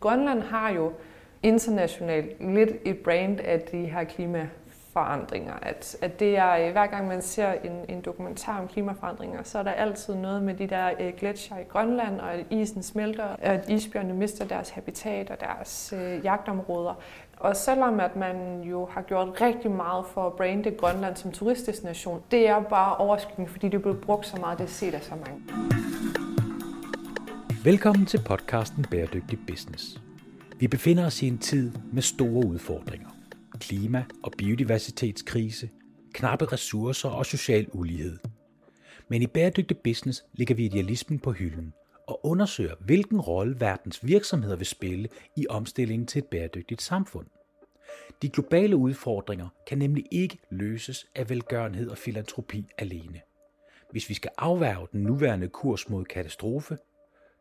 Grønland har jo internationalt lidt et brand af de her klimaforandringer. At, at det er, øh, hver gang man ser en, en dokumentar om klimaforandringer, så er der altid noget med de der øh, gletsjer i Grønland, og at isen smelter, og at isbjørnene mister deres habitat og deres øh, jagtområder. Og selvom at man jo har gjort rigtig meget for at brande Grønland som turistdestination, det er bare overskyggende, fordi det er blevet brugt så meget, det er set af så mange. Velkommen til podcasten Bæredygtig Business. Vi befinder os i en tid med store udfordringer. Klima- og biodiversitetskrise, knappe ressourcer og social ulighed. Men i Bæredygtig Business ligger vi idealismen på hylden og undersøger, hvilken rolle verdens virksomheder vil spille i omstillingen til et bæredygtigt samfund. De globale udfordringer kan nemlig ikke løses af velgørenhed og filantropi alene. Hvis vi skal afværge den nuværende kurs mod katastrofe,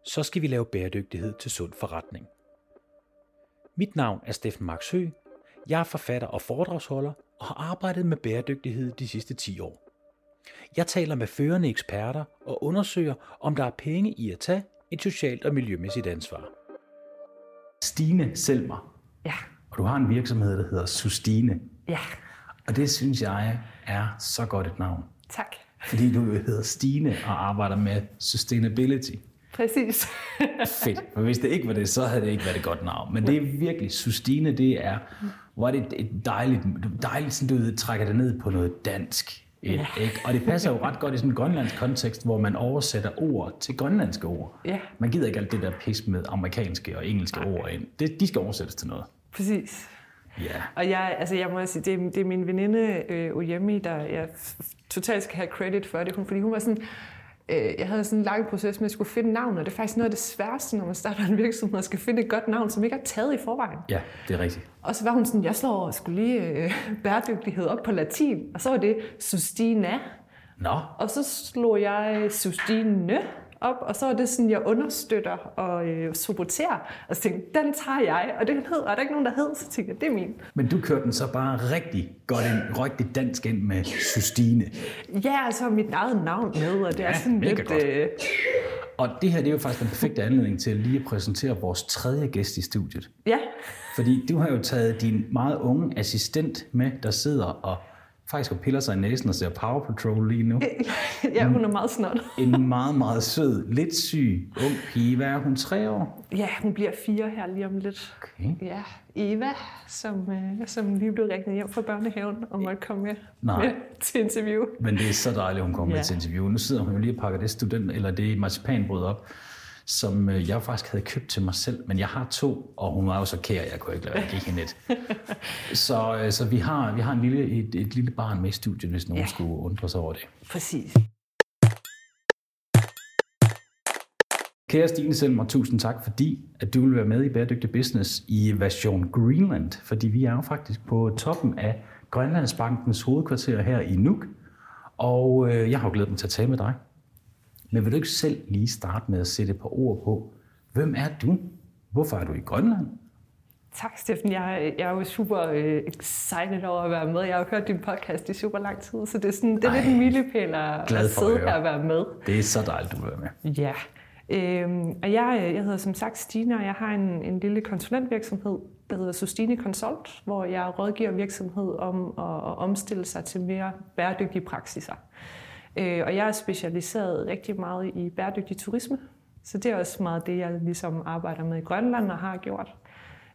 så skal vi lave bæredygtighed til sund forretning. Mit navn er Steffen Max Høgh. Jeg er forfatter og foredragsholder og har arbejdet med bæredygtighed de sidste 10 år. Jeg taler med førende eksperter og undersøger, om der er penge i at tage et socialt og miljømæssigt ansvar. Stine Selmer. Ja. Og du har en virksomhed, der hedder Sustine. Ja. Og det synes jeg er så godt et navn. Tak. Fordi du hedder Stine og arbejder med sustainability. Præcis. Fedt. For hvis det ikke var det, så havde det ikke været et godt navn. Men det er virkelig, Sustine, det er, hvor er det et dejligt, dejligt sådan, du ved, trækker det ned på noget dansk. Ja. Ikke? Og det passer jo ret godt i sådan en grønlandsk kontekst, hvor man oversætter ord til grønlandske ord. Ja. Man gider ikke alt det der pis med amerikanske og engelske Nej. ord ind. Det, de skal oversættes til noget. Præcis. Ja. Og jeg, altså jeg må sige, det er, det er min veninde øh, Oyemi, der jeg totalt skal have credit for det. Hun, fordi hun var sådan, øh, jeg havde sådan en lang proces med at skulle finde navn, og det er faktisk noget af det sværeste, når man starter en virksomhed, at skal finde et godt navn, som ikke er taget i forvejen. Ja, det er rigtigt. Og så var hun sådan, jeg slår og skulle lige øh, bæredygtighed op på latin, og så var det sustina, Nå, og så slog jeg sustine op, og så er det sådan, jeg understøtter og øh, supporterer. Og så tænkte den tager jeg, og det hed, og der er ikke nogen, der hed, så tænkte jeg, det er min. men du kørte den så bare rigtig godt ind, rigtig dansk ind med Sustine. Ja, og så er mit eget navn med, og det Ja, er sådan lidt... godt. Øh, Og det her det er jo faktisk den perfekte anledning til lige at præsentere vores tredje gæst i studiet. ja, Fordi du har jo taget din meget unge assistent med, der sidder og faktisk og piller sig i næsen og ser Power Patrol lige nu. ja, hun er meget snot. En meget, meget sød, lidt syg, ung pige. Hvad er hun? Tre år? Ja, hun bliver fire her lige om lidt. Okay. Ja, Eva, som, øh, som lige blev ræknet hjem fra børnehaven og måtte komme med, Nej. med til interview. Men det er så dejligt, hun kommer Ja. med til interview. Nu sidder hun jo lige og pakker det student, eller det marcipanbrød op, som øh, jeg faktisk havde købt til mig selv, men jeg har to, og hun var jo så kær, jeg kunne ikke lade være hende et. Så, øh, så vi har, vi har en lille, et, et lille barn med i studiet, hvis nogen ja. Ja. skulle undre sig over det. Præcis. Kære Stine Selmer, tusind tak, fordi at du vil være med i Bæredygtig Business i version Greenland, fordi vi er jo faktisk på toppen af Grønlandsbankens hovedkvarter her i Nuuk, og øh, jeg har jo glædet mig til at tale med dig. Men vil du ikke selv lige starte med at sætte et par ord på, hvem er du? Hvorfor er du i Grønland? Tak, Steffen. Jeg, jeg er jo super øh, excited over at være med. Jeg har jo hørt din podcast i super lang tid, så det er, sådan, det er Ej, lidt en milepæl at, at at sidde høre. her og være med. Det er så dejligt, du vil være med. Ja. Øhm, og jeg, øh, jeg hedder som sagt Stine, og jeg har en, en lille konsulentvirksomhed, der hedder Sustine Consult, hvor jeg rådgiver virksomhed om at, at omstille sig til mere bæredygtige praksiser. Øh, og jeg er specialiseret rigtig meget i bæredygtig turisme, så det er også meget det, jeg ligesom arbejder med i Grønland og har gjort.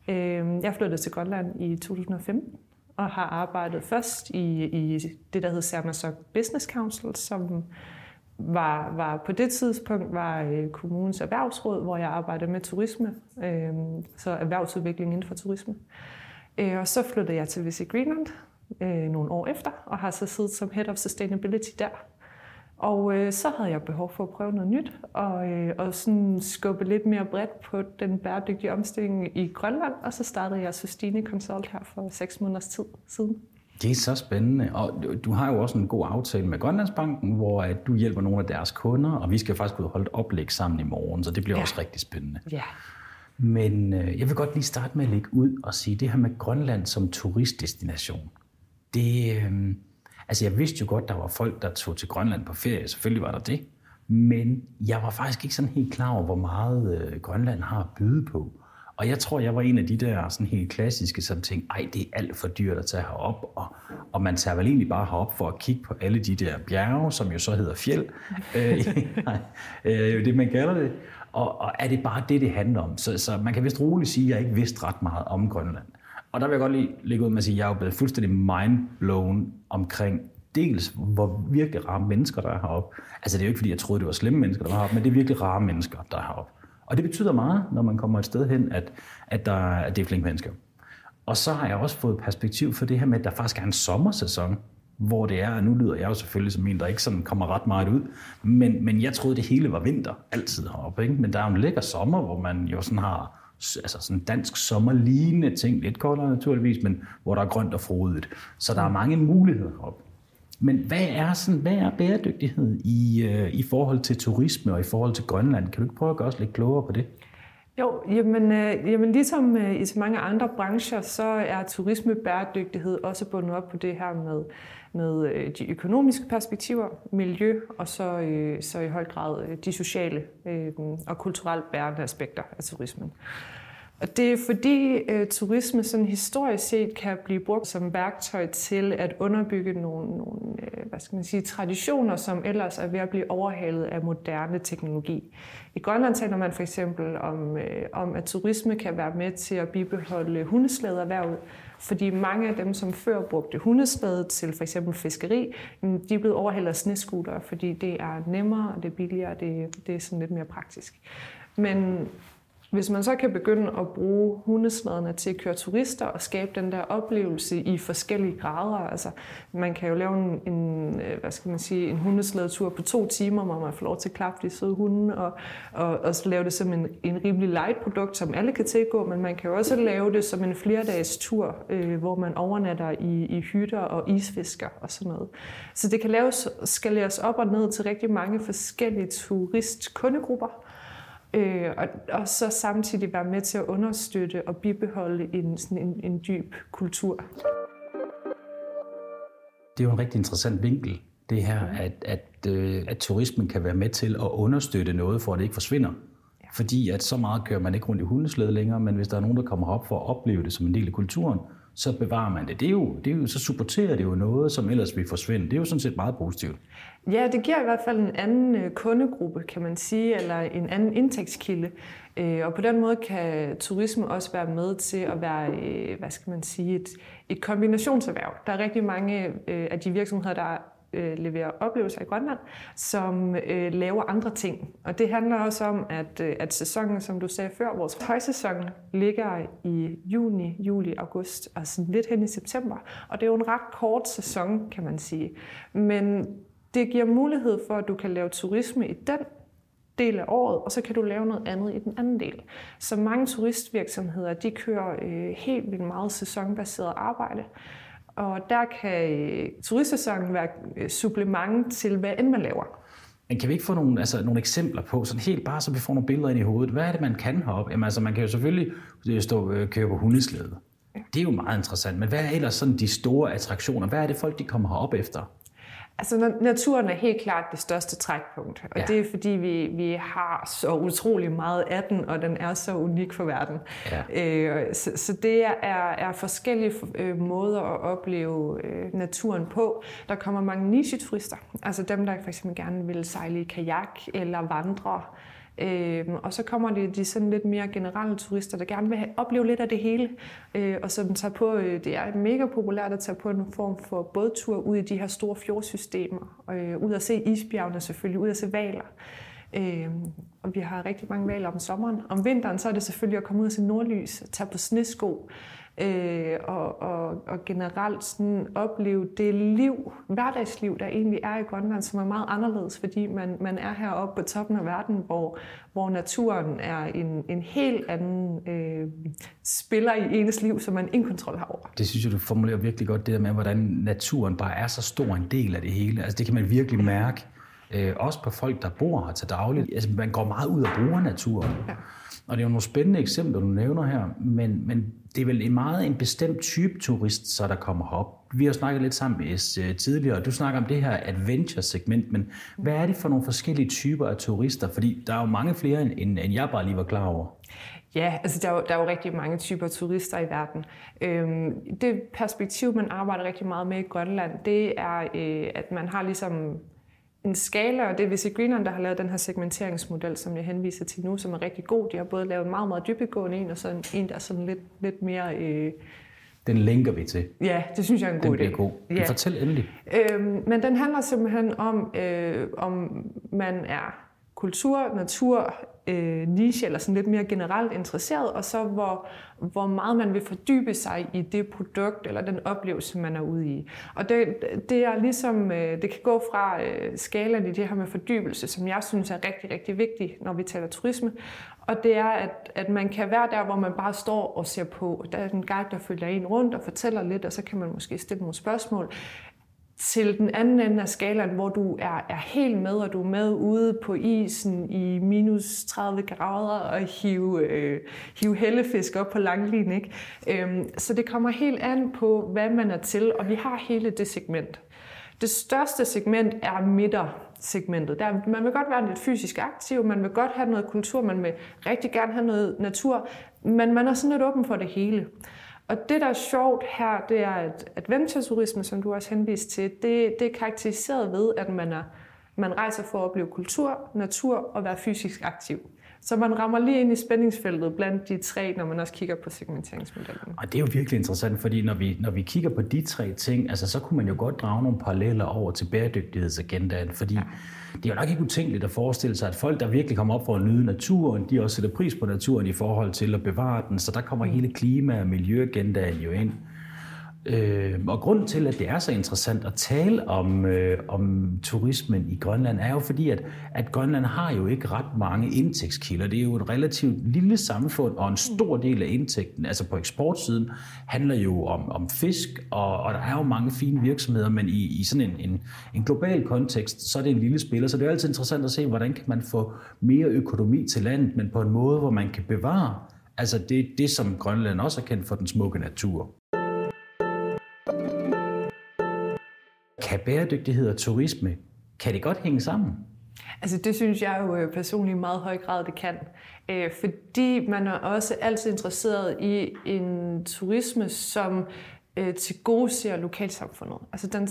Øh, jeg flyttede til Grønland i 2015 og har arbejdet først i, i det, der hedder Sermasok Business Council, som var, var på det tidspunkt var øh, kommunens erhvervsråd, hvor jeg arbejdede med turisme, øh, så erhvervsudvikling inden for turisme. Øh, og så flyttede jeg til Visit Greenland øh, nogle år efter, og har så siddet som Head of Sustainability der. Og øh, så havde jeg behov for at prøve noget nyt, og, øh, og sådan skubbe lidt mere bredt på den bæredygtige omstilling i Grønland, og så startede jeg Sustine Consult her for seks måneders tid siden. Det er så spændende, og du- har jo også en god aftale med Grønlandsbanken, hvor at du hjælper nogle af deres kunder, og vi skal faktisk ud og holde et oplæg sammen i morgen, så det bliver. Ja. også rigtig spændende. Ja, Men øh, jeg vil godt lige starte med at lægge ud og sige, det her med Grønland som turistdestination, det, øh, altså jeg vidste jo godt, der var folk, der tog til Grønland på ferie, selvfølgelig var der det, men jeg var faktisk ikke sådan helt klar over, hvor meget øh, Grønland har at byde på. Og jeg tror, jeg var en af de der sådan helt klassiske, som tænkte, ej, det er alt for dyrt at tage herop, og, og man tager vel egentlig bare herop for at kigge på alle de der bjerge, som jo så hedder fjeld. øh, øh, det man kalder det. Og, og er det bare det, det handler om? Så, så man kan vist roligt sige, at jeg ikke vidste ret meget om Grønland. Og der vil jeg godt lige lægge ud med at sige, at jeg er blevet fuldstændig mindblown omkring dels, hvor virkelig rare mennesker, der er heroppe. Altså det er jo ikke, fordi jeg troede, det var slemme mennesker, der var heroppe, men det er virkelig rare mennesker, der er heroppe. Og det betyder meget, når man kommer et sted hen, at, at, der, at det er flinke mennesker. Og så har jeg også fået perspektiv for det her med, at der faktisk er en sommersæson, hvor det er, og nu lyder jeg jo selvfølgelig som en, der ikke sådan kommer ret meget ud, men, men jeg troede, det hele var vinter, altid heroppe. Ikke? Men der er jo en lækker sommer, hvor man jo sådan har altså sådan dansk sommerlignende ting, lidt koldere naturligvis, men hvor der er grønt og frodigt. Så der er mange muligheder op. Men hvad er, sådan, hvad er bæredygtighed i, øh, i forhold til turisme og i forhold til Grønland? Kan du ikke prøve at gøre os lidt klogere på det? Jo, jamen, øh, jamen ligesom øh, i så mange andre brancher, så er turisme bæredygtighed også bundet op på det her med, med øh, de økonomiske perspektiver, miljø og så, øh, så i høj grad øh, de sociale øh, og kulturelt bærende aspekter af turismen. Og det er fordi øh, turisme sådan historisk set kan blive brugt som værktøj til at underbygge nogle, nogle øh, hvad skal man sige, traditioner, som ellers er ved at blive overhalet af moderne teknologi. I Grønland taler man for eksempel om, øh, om, at turisme kan være med til at bibeholde hundeslæderhvervet, fordi mange af dem, som før brugte hundeslæde til for eksempel fiskeri, mm, de er blevet overhældet af sneskuter, fordi det er nemmere, og det er billigere, det, det er sådan lidt mere praktisk. Men hvis man så kan begynde at bruge hundesladerne til at køre turister og skabe den der oplevelse i forskellige grader, altså man kan jo lave en, en øh, hvad skal man sige, en hundeslædetur på to timer, hvor man får lov til at klappe de søde hunde, og, og, og lave det som en, en rimelig light produkt, som alle kan tilgå, men man kan jo også lave det som en flerdages tur, øh, hvor man overnatter i, i hytter og isfisker og sådan noget. Så det kan laves, skaleres op og ned til rigtig mange forskellige turistkundegrupper, øh, og, og så samtidig være med til at understøtte og bibeholde en, sådan en, en dyb kultur. Det er jo en rigtig interessant vinkel, det her, at, at, øh, at turismen kan være med til at understøtte noget, for at det ikke forsvinder. Ja. Fordi at så meget kører man ikke rundt i hundeslæde længere, men hvis der er nogen, der kommer op for at opleve det som en del af kulturen, så bevarer man det. Det er jo, det er jo, så supporterer det jo noget, som ellers vil forsvinde. Det er jo sådan set meget positivt. Ja, det giver i hvert fald en anden øh, kundegruppe, kan man sige, eller en anden indtægtskilde. Øh, og på den måde kan turisme også være med til at være, øh, hvad skal man sige, et, et kombinationserhverv. Der er rigtig mange af de virksomheder, der leverer oplevelser i Grønland, som øh, laver andre ting. Og det handler også om, at, at sæsonen, som du sagde før, vores højsæson ligger i juni, juli, august, og sådan lidt hen i september. Og det er jo en ret kort sæson, kan man sige. Men det giver mulighed for, at du kan lave turisme i den del af året, og så kan du lave noget andet i den anden del. Så mange turistvirksomheder, de kører øh, helt vildt meget sæsonbaseret arbejde. Og der kan øh, turistsæsonen være øh, supplement til, hvad end man laver. Men kan vi ikke få nogle, altså, nogle eksempler på, sådan helt bare så vi får nogle billeder ind i hovedet? Hvad er det, man kan heroppe? Jamen, altså, man kan jo selvfølgelig øh, stå og køre på hundeslæde. Det er jo meget interessant, men hvad er ellers sådan de store attraktioner? Hvad er det folk, de kommer herop efter? Altså naturen er helt klart det største trækpunkt, og ja. det er fordi vi, vi har så utrolig meget af den, og den er så unik for verden. Ja. Øh, så, så det er, er forskellige øh, måder at opleve øh, naturen på. Der kommer mange niche-turister, altså dem, der for eksempel gerne vil sejle i kajak eller vandre. Øh, og så kommer det de sådan lidt mere generelle turister, der gerne vil have, opleve lidt af det hele, øh, og som tager på, øh, det er mega populært at tage på en form for bådtur ud i de her store fjordsystemer, øh, ud at se isbjergene selvfølgelig, ud at se valer. Øh, og vi har rigtig mange valer om sommeren. Om vinteren så er det selvfølgelig at komme ud og se nordlys, tage på snesko, øh, og, og, og generelt sådan opleve det liv, hverdagsliv, der egentlig er i Grønland, som er meget anderledes, fordi man, man er heroppe på toppen af verden, hvor, hvor naturen er en, en helt anden øh, spiller i ens liv, som man ingen kontrol har over. Det synes jeg, du formulerer virkelig godt, det der med, hvordan naturen bare er så stor en del af det hele. Altså det kan man virkelig mærke, øh, også på folk, der bor her til dagligt. Altså man går meget ud og bruger naturen. Ja. Og det er jo nogle spændende eksempler, du nævner her, men, men det er vel en meget en bestemt type turist, så der kommer op. Vi har snakket lidt sammen med S øh, tidligere, og du snakker om det her adventure-segment, men hvad er det for nogle forskellige typer af turister? Fordi der er jo mange flere, end, end jeg bare lige var klar over. Ja, altså der er, jo, der er jo rigtig mange typer turister i verden. Øhm, det perspektiv, man arbejder rigtig meget med i Grønland, det er, øh, at man har ligesom en skala, og det er Visit Greenland, der har lavet den her segmenteringsmodel, som jeg henviser til nu, som er rigtig god. De har både lavet en meget, meget dybegående en, og så en, en der er sådan lidt, lidt mere... Øh, den linker vi til. Ja, det synes jeg er en god den idé. Den god. Ja. Fortæl endelig. Øhm, men den handler simpelthen om, øh, om man er kultur, natur, øh, niche eller sådan lidt mere generelt interesseret, og så hvor, hvor meget man vil fordybe sig i det produkt eller den oplevelse, man er ude i. Og det, det er ligesom, øh, det kan gå fra øh, skalaen i det her med fordybelse, som jeg synes er rigtig, rigtig vigtigt, når vi taler turisme, og det er, at, at man kan være der, hvor man bare står og ser på. Der er en guide, der følger en rundt og fortæller lidt, og så kan man måske stille nogle spørgsmål til den anden ende af skalaen, hvor du er, er helt med, og du er med ude på isen i minus 30 grader og hive, øh, hive hellefisk op på langlin. Ikke? Øhm, så det kommer helt an på, hvad man er til, og vi har hele det segment. Det største segment er midtersegmentet. Der, man vil godt være lidt fysisk aktiv, man vil godt have noget kultur, man vil rigtig gerne have noget natur, men man er sådan lidt åben for det hele. Og det, der er sjovt her, det er, at adventure-turisme, som du også henviste til, det, det er karakteriseret ved, at man, er, man rejser for at opleve kultur, natur og være fysisk aktiv. Så man rammer lige ind i spændingsfeltet blandt de tre, når man også kigger på segmenteringsmodellen. Og det er jo virkelig interessant, fordi når vi, når vi kigger på de tre ting, altså, så kunne man jo godt drage nogle paralleller over til bæredygtighedsagendaen, fordi ja. det er jo nok ikke utænkeligt at forestille sig, at folk, der virkelig kommer op for at nyde naturen, de også sætter pris på naturen i forhold til at bevare den, så der kommer hele klima- og miljøagendaen jo ind. Øh, og grunden til, at det er så interessant at tale om, øh, om turismen i Grønland, er jo fordi, at, at Grønland har jo ikke ret mange indtægtskilder. Det er jo et relativt lille samfund, og en stor del af indtægten, altså på eksportsiden, handler jo om, om fisk, og, og der er jo mange fine virksomheder, men i, i sådan en, en, en global kontekst, så er det en lille spiller. Så det er altid interessant at se, hvordan kan man få mere økonomi til landet, men på en måde, hvor man kan bevare Altså det, det, som Grønland også er kendt for den smukke natur. Kan bæredygtighed og turisme, kan det godt hænge sammen? Altså det synes jeg jo øh, personligt i meget høj grad, det kan. Øh, fordi man er også altid interesseret i en turisme, som øh, til gode ser lokalsamfundet. Altså den,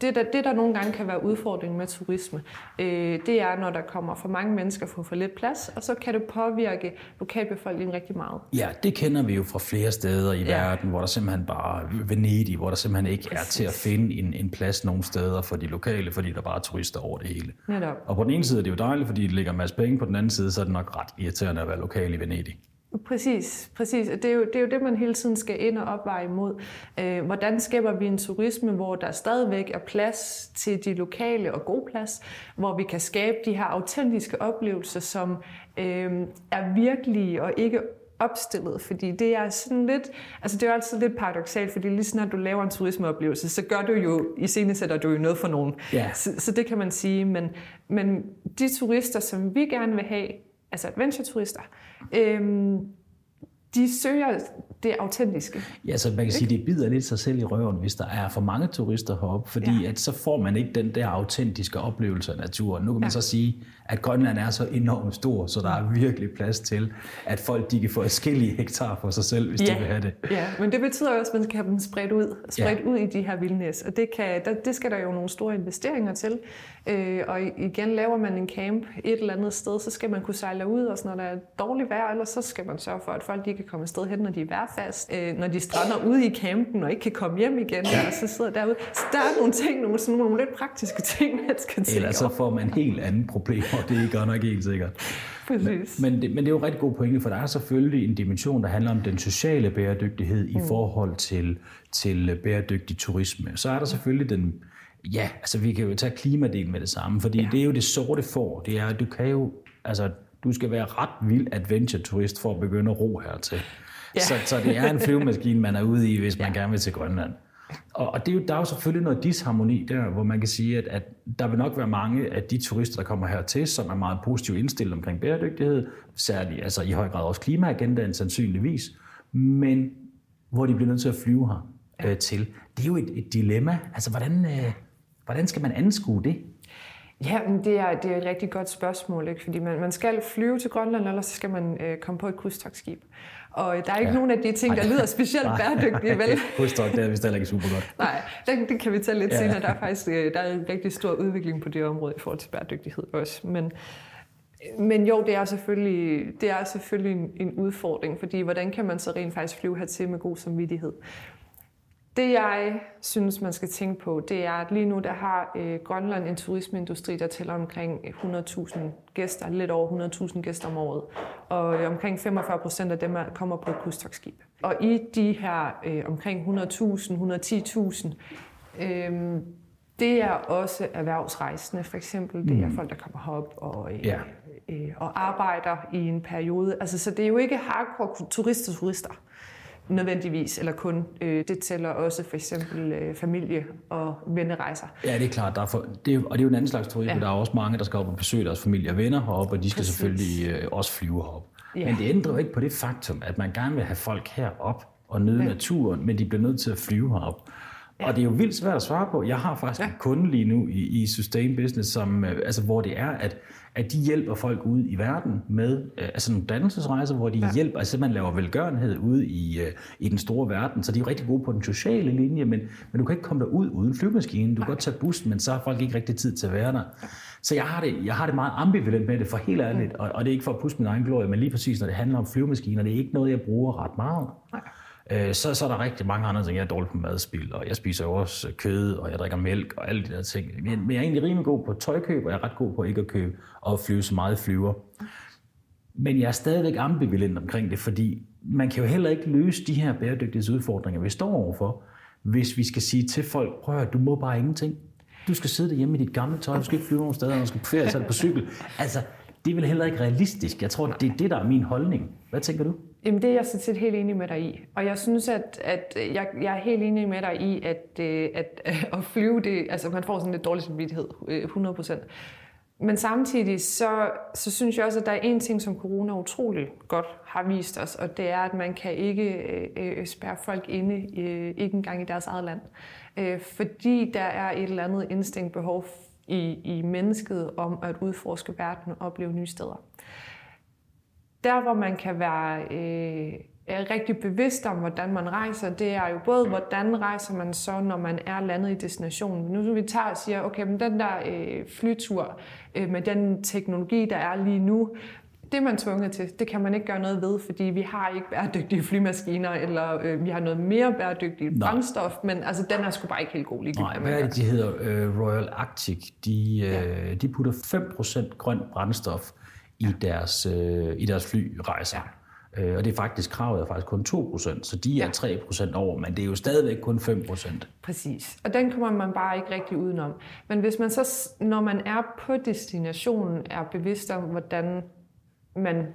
det, der, det, der nogle gange kan være udfordringen med turisme, øh, det er, når der kommer for mange mennesker for for lidt plads, og så kan det påvirke lokalbefolkningen rigtig meget. Ja, det kender vi jo fra flere steder i ja. verden, hvor der simpelthen bare, Venedig, hvor der simpelthen ikke Præcis. er til at finde en, en plads nogen steder for de lokale, fordi der bare er turister over det hele. Netop. Og på den ene side er det jo dejligt, fordi det ligger en masse penge, på den anden side så er det nok ret irriterende at være lokal i Venedig. Præcis, præcis. Det er, jo, det er jo det, man hele tiden skal ind og opveje imod. Øh, hvordan skaber vi en turisme, hvor der stadigvæk er plads til de lokale og god plads, hvor vi kan skabe de her autentiske oplevelser, som øh, er virkelige og ikke opstillet, fordi det er sådan lidt, altså det er jo altid lidt paradoxalt, fordi lige snart du laver en turismeoplevelse, så gør du jo, i sætter du jo noget for nogen. Yeah. Så, så det kan man sige, men, men de turister, som vi gerne vil have, altså adventure-turister, øhm, de søger det autentiske. Ja, så man kan sige, det bider lidt sig selv i røven, hvis der er for mange turister heroppe, fordi ja. at så får man ikke den der autentiske oplevelse af naturen. Nu kan man ja. så sige, at Grønland er så enormt stor, så der er virkelig plads til, at folk de kan få forskellige hektar for sig selv, hvis ja. de vil have det. Ja, men det betyder også, at man skal have dem spredt ud, spredt ja. ud i de her vildnæs, og det, kan, der, det skal der jo nogle store investeringer til. Øh, og igen, laver man en camp et eller andet sted, så skal man kunne sejle ud, og når der er dårligt vejr, eller så skal man sørge for, at folk de kan komme afsted hen, når de er vejrfast, øh, når de strander ude i campen og ikke kan komme hjem igen, ja. og så sidder derude. Så der er nogle ting, nogle, sådan nogle lidt praktiske ting, man skal tænke Ellers så får man helt andre problemer, og det er godt nok helt sikkert. Præcis. Men, men, det, men det er jo rigtig god pointe, for der er selvfølgelig en dimension, der handler om den sociale bæredygtighed mm. i forhold til, til bæredygtig turisme. Så er der selvfølgelig den, ja, altså vi kan jo tage klimadelen med det samme, fordi ja. det er jo det sorte for. Det er, du kan jo, altså du skal være ret vild adventure-turist for at begynde at ro hertil. Ja. Så, så det er en flyvemaskine, man er ude i, hvis man ja. gerne vil til Grønland. Og, og det er jo, der er jo selvfølgelig noget disharmoni der, hvor man kan sige, at, at der vil nok være mange af de turister, der kommer hertil, som er meget positivt indstillet omkring bæredygtighed, særligt altså i høj grad også klimaagendaen sandsynligvis, men hvor de bliver nødt til at flyve her øh, til. Det er jo et, et dilemma. Altså, hvordan, øh, hvordan skal man anskue det? Ja, men det er, det er et rigtig godt spørgsmål, ikke? fordi man, man skal flyve til Grønland, eller så skal man øh, komme på et krydstogsskib. Og der er ikke ja. nogen af de ting, der lyder specielt bæredygtige, vel? Krydstog, det er vist heller ikke super godt. Nej, det, det kan vi tage lidt ja. senere. Der er faktisk øh, der er en rigtig stor udvikling på det område i forhold til bæredygtighed også. Men, men jo, det er selvfølgelig, det er selvfølgelig en, en udfordring, fordi hvordan kan man så rent faktisk flyve hertil med god samvittighed? Det jeg synes, man skal tænke på, det er, at lige nu der har øh, Grønland en turismeindustri, der tæller omkring 100.000 gæster, lidt over 100.000 gæster om året. Og øh, omkring 45 procent af dem er, kommer på et krydstogsskib. Og i de her øh, omkring 100.000, 110.000, øh, det er også erhvervsrejsende, for eksempel. Det er mm. folk, der kommer herop og, øh, ja. øh, og arbejder i en periode. Altså, så det er jo ikke hardcore turister, turister nødvendigvis, eller kun. Øh, det tæller også for eksempel øh, familie- og vennerejser. Ja, det er klart. Der er for, det er, og det er jo en anden slags turisme. Ja. Der er også mange, der skal op og besøge deres familie og venner heroppe, og de skal Præcis. selvfølgelig øh, også flyve herop. Ja. Men det ændrer jo ikke på det faktum, at man gerne vil have folk herop og nyde ja. naturen, men de bliver nødt til at flyve herop. Ja. Og det er jo vildt svært at svare på. Jeg har faktisk ja. en kunde lige nu i, i Sustain Business, som, øh, altså, hvor det er, at, at de hjælper folk ud i verden med øh, altså nogle dannelsesrejser, hvor de ja. hjælper, altså man laver velgørenhed ude i, øh, i den store verden, så de er rigtig gode på den sociale linje, men, men du kan ikke komme derud uden flyvemaskinen. Du kan godt tage bussen, men så har folk ikke rigtig tid til at være der. Så jeg har det, jeg har det meget ambivalent med det, for helt ærligt, og, og det er ikke for at pusse min egen glorie, men lige præcis når det handler om flyvemaskiner, det er ikke noget, jeg bruger ret meget. Nej. Øh, så, så er der rigtig mange andre ting. Jeg er dårlig på madspil, og jeg spiser jo også kød, og jeg drikker mælk og alle de der ting. Men, men jeg er egentlig rimelig god på tøjkøb, og jeg er ret god på ikke at købe og flyve så meget flyver. Men jeg er stadigvæk ambivalent omkring det, fordi man kan jo heller ikke løse de her bæredygtighedsudfordringer, vi står overfor, hvis vi skal sige til folk, prøv at du må bare ingenting. Du skal sidde derhjemme i dit gamle tøj, du skal ikke flyve nogen steder, du skal på ferie, på cykel. Altså, det er vel heller ikke realistisk. Jeg tror, det er det, der er min holdning. Hvad tænker du? Jamen det er jeg sådan set helt enig med dig i. Og jeg synes, at, at øh, jeg, jeg er helt enig med dig i, at, øh, at, øh, at, at flyve, det, altså man får sådan lidt dårlig samvittighed, 100%. Men samtidig så, så synes jeg også, at der er en ting, som corona utrolig godt har vist os, og det er, at man kan ikke øh, spærre folk inde, øh, ikke engang i deres eget land. Øh, fordi der er et eller andet instinkt behov i, i mennesket om at udforske verden og opleve nye steder. Der, hvor man kan være øh, er rigtig bevidst om, hvordan man rejser, det er jo både, hvordan rejser man så, når man er landet i destinationen. Nu vi tager og siger, okay, men den der øh, flytur øh, med den teknologi, der er lige nu, det er man tvunget til. Det kan man ikke gøre noget ved, fordi vi har ikke bæredygtige flymaskiner, eller øh, vi har noget mere bæredygtigt Nej. brændstof, men altså, den er sgu bare ikke helt god lige Nej, hvad er det, de hedder? Uh, Royal Arctic. De, uh, ja. de putter 5% grønt brændstof i, deres, uh, i deres flyrejser. Ja. Uh, og det er faktisk, kravet er faktisk kun 2%, så de er ja. 3% over, men det er jo stadigvæk kun 5%. Præcis, og den kommer man bare ikke rigtig udenom. Men hvis man så, når man er på destinationen, er bevidst om, hvordan man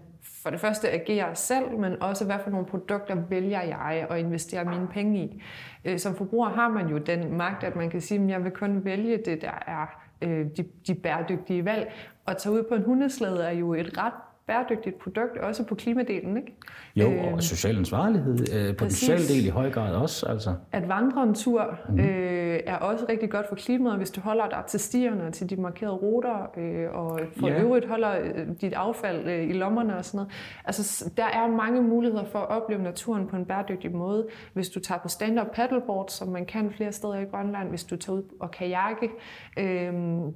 for det første agerer selv, men også hvad for nogle produkter vælger jeg at investere mine penge i. Øh, som forbruger har man jo den magt, at man kan sige, at jeg vil kun vælge det, der er øh, de, de bæredygtige valg. Og tage ud på en hundeslæde er jo et ret bæredygtigt produkt, også på klimadelen, ikke? Jo, og øh, social ansvarlighed øh, på den sociale del i høj grad også. Altså. At vandre en tur mm-hmm. øh, er også rigtig godt for klimaet, hvis du holder dig til stierne og til de markerede ruter, øh, og for ja. øvrigt holder øh, dit affald øh, i lommerne og sådan noget. Altså, der er mange muligheder for at opleve naturen på en bæredygtig måde. Hvis du tager på stand-up paddleboard, som man kan flere steder i Grønland, hvis du tager ud og kajakke, øh,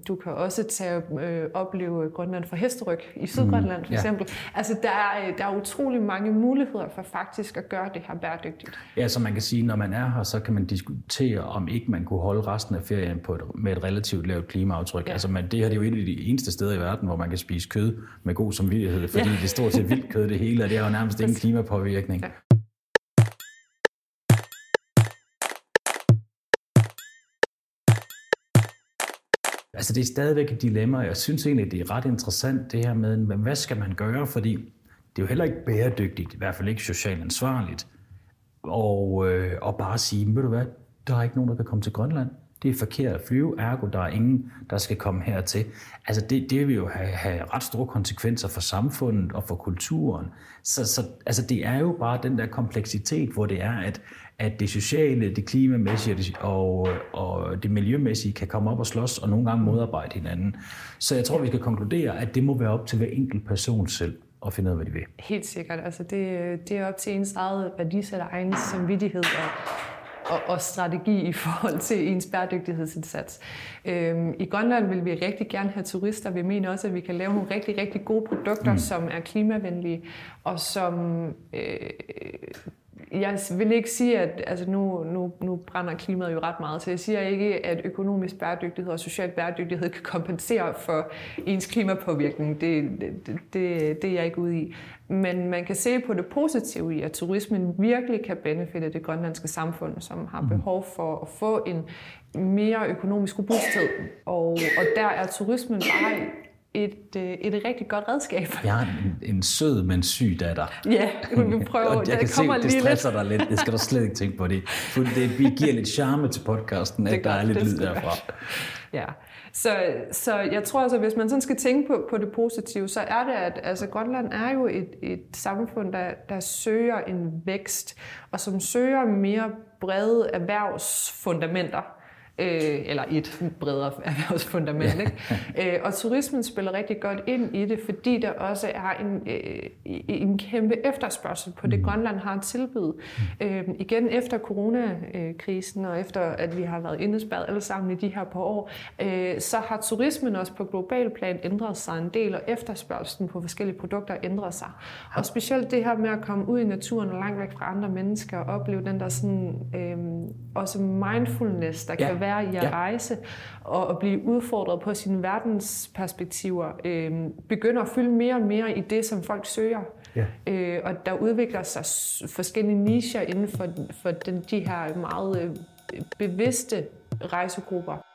du kan også tage øh, opleve Grønland for hesteryg i Sydgrønland, mm, for eksempel. Ja. Altså, der er, øh, der er utrolig mange muligheder for faktisk at gøre det her bæredygtigt. Ja, så man kan sige, når man er her, så kan man diskutere, om ikke man kunne holde resten af ferien på et, med et relativt lavt klimaaftryk. Ja. Altså, man, det her det er jo et af de eneste steder i verden, hvor man kan spise kød med god samvittighed, fordi ja. det er stort set vildt kød det hele, og det har jo nærmest ingen klimapåvirkning. Ja. Altså det er stadigvæk et dilemma, og jeg synes egentlig, det er ret interessant det her med, hvad skal man gøre, fordi det er jo heller ikke bæredygtigt, i hvert fald ikke socialt ansvarligt, og, øh, og bare sige, ved du hvad, der er ikke nogen, der kan komme til Grønland. det er forkert at flyve, ergo der er ingen, der skal komme hertil. Altså det, det vil jo have, have ret store konsekvenser for samfundet og for kulturen. Så, så altså det er jo bare den der kompleksitet, hvor det er, at, at det sociale, det klimamæssige og, og det miljømæssige kan komme op og slås og nogle gange modarbejde hinanden. Så jeg tror, vi skal konkludere, at det må være op til hver enkelt person selv at finde ud af, hvad de vil. Helt sikkert. Altså det, det er op til ens eget værdisæt og egen samvittighed og, og, og strategi i forhold til ens bæredygtighedsindsats. Øhm, I Grønland vil vi rigtig gerne have turister. Vi mener også, at vi kan lave nogle rigtig, rigtig gode produkter, mm. som er klimavenlige og som øh, jeg vil ikke sige, at altså nu, nu, nu brænder klimaet jo ret meget, så jeg siger ikke, at økonomisk bæredygtighed og social bæredygtighed kan kompensere for ens klimapåvirkning. Det, det, det, det er jeg ikke ude i. Men man kan se på det positive i, at turismen virkelig kan benefitte det grønlandske samfund, som har mm. behov for at få en mere økonomisk robusthed. Og, og der er turismen bare et, øh, et rigtig godt redskab. Jeg har en, en sød, men syg datter. Ja, vi prøver. og jeg kan se, det stresser lidt. dig lidt. Det skal du slet ikke tænke på det. For det giver lidt charme til podcasten, at der er lidt lyd derfra. Ja, så, så jeg tror altså, hvis man sådan skal tænke på, på det positive, så er det, at altså, Grønland er jo et, et samfund, der, der søger en vækst, og som søger mere brede erhvervsfundamenter øh, eller et bredere erhvervsfundament. Ikke? Øh, og turismen spiller rigtig godt ind i det, fordi der også er en, øh, en kæmpe efterspørgsel på det, mm. Grønland har tilbyde. Mm. Øh, igen efter coronakrisen, og efter at vi har været indespærret alle sammen i de her par år, øh, så har turismen også på global plan ændret sig en del, og efterspørgselen på forskellige produkter ændret sig. Og specielt det her med at komme ud i naturen og langt væk fra andre mennesker, og opleve den der sådan, øh, også mindfulness, der ja. kan være i at ja. rejse og at blive udfordret på sine verdensperspektiver, øh, begynder at fylde mere og mere i det, som folk søger. Ja. Øh, og der udvikler sig forskellige nicher inden for, for den, de her meget øh, bevidste rejsegrupper.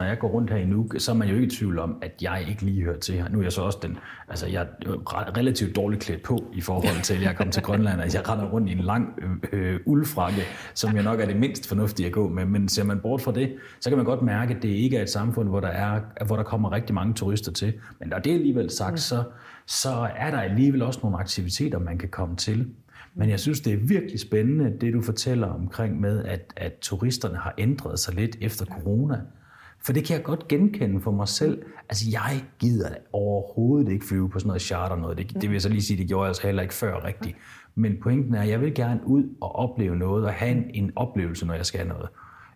Når jeg går rundt her i Nuuk, så er man jo ikke i tvivl om, at jeg ikke lige hører til her. Nu er jeg så også den, altså jeg er relativt dårligt klædt på i forhold til, at jeg kom til Grønland. Altså jeg render rundt i en lang øh, øh, uldfrakke, som jo nok er det mindst fornuftige at gå med. Men ser man bort fra det, så kan man godt mærke, at det ikke er et samfund, hvor der, er, hvor der kommer rigtig mange turister til. Men når det er alligevel sagt, så, så er der alligevel også nogle aktiviteter, man kan komme til. Men jeg synes, det er virkelig spændende, det du fortæller omkring med, at, at turisterne har ændret sig lidt efter corona. For det kan jeg godt genkende for mig selv. Altså, jeg gider overhovedet ikke flyve på sådan noget charter noget. Det, det vil jeg så lige sige, det gjorde jeg altså heller ikke før rigtigt. Men pointen er, at jeg vil gerne ud og opleve noget, og have en, en oplevelse, når jeg skal noget.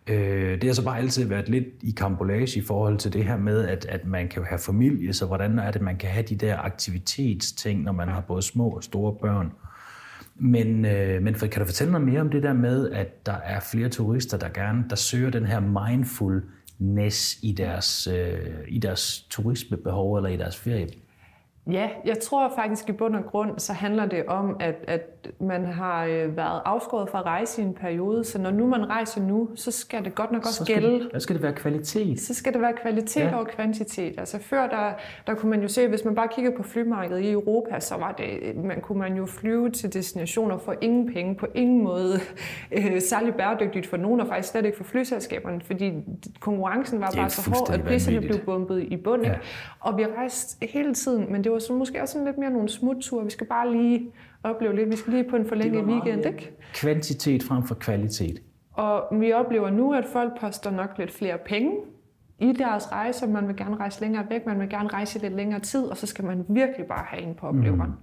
Øh, det har så bare altid været lidt i kambolage i forhold til det her med, at, at man kan have familie, så hvordan er det, man kan have de der aktivitetsting, når man har både små og store børn. Men, øh, men kan du fortælle noget mere om det der med, at der er flere turister, der gerne der søger den her mindful næs i deres, øh, i deres turismebehov eller i deres ferie? Ja, jeg tror faktisk i bund og grund, så handler det om, at, at man har øh, været afskåret fra at rejse i en periode, så når nu man rejser nu, så skal det godt nok også skal gælde. Det, så skal det være kvalitet. Så skal det være kvalitet ja. og kvantitet. Altså før, der, der kunne man jo se, hvis man bare kiggede på flymarkedet i Europa, så var det, man kunne man jo flyve til destinationer for ingen penge, på ingen måde øh, særlig bæredygtigt for nogen, og faktisk slet ikke for flyselskaberne, fordi konkurrencen var bare så hård, at priserne blev bumpet i bunden. Ja. Og vi rejste hele tiden, men det var så måske også sådan lidt mere nogle smutture. Vi skal bare lige opleve lidt. Vi skal lige på en forlænget weekend, ikke? Kvantitet frem for kvalitet. Og vi oplever nu, at folk poster nok lidt flere penge i deres rejser. Man vil gerne rejse længere væk, man vil gerne rejse lidt længere tid, og så skal man virkelig bare have en på opleveren. Mm.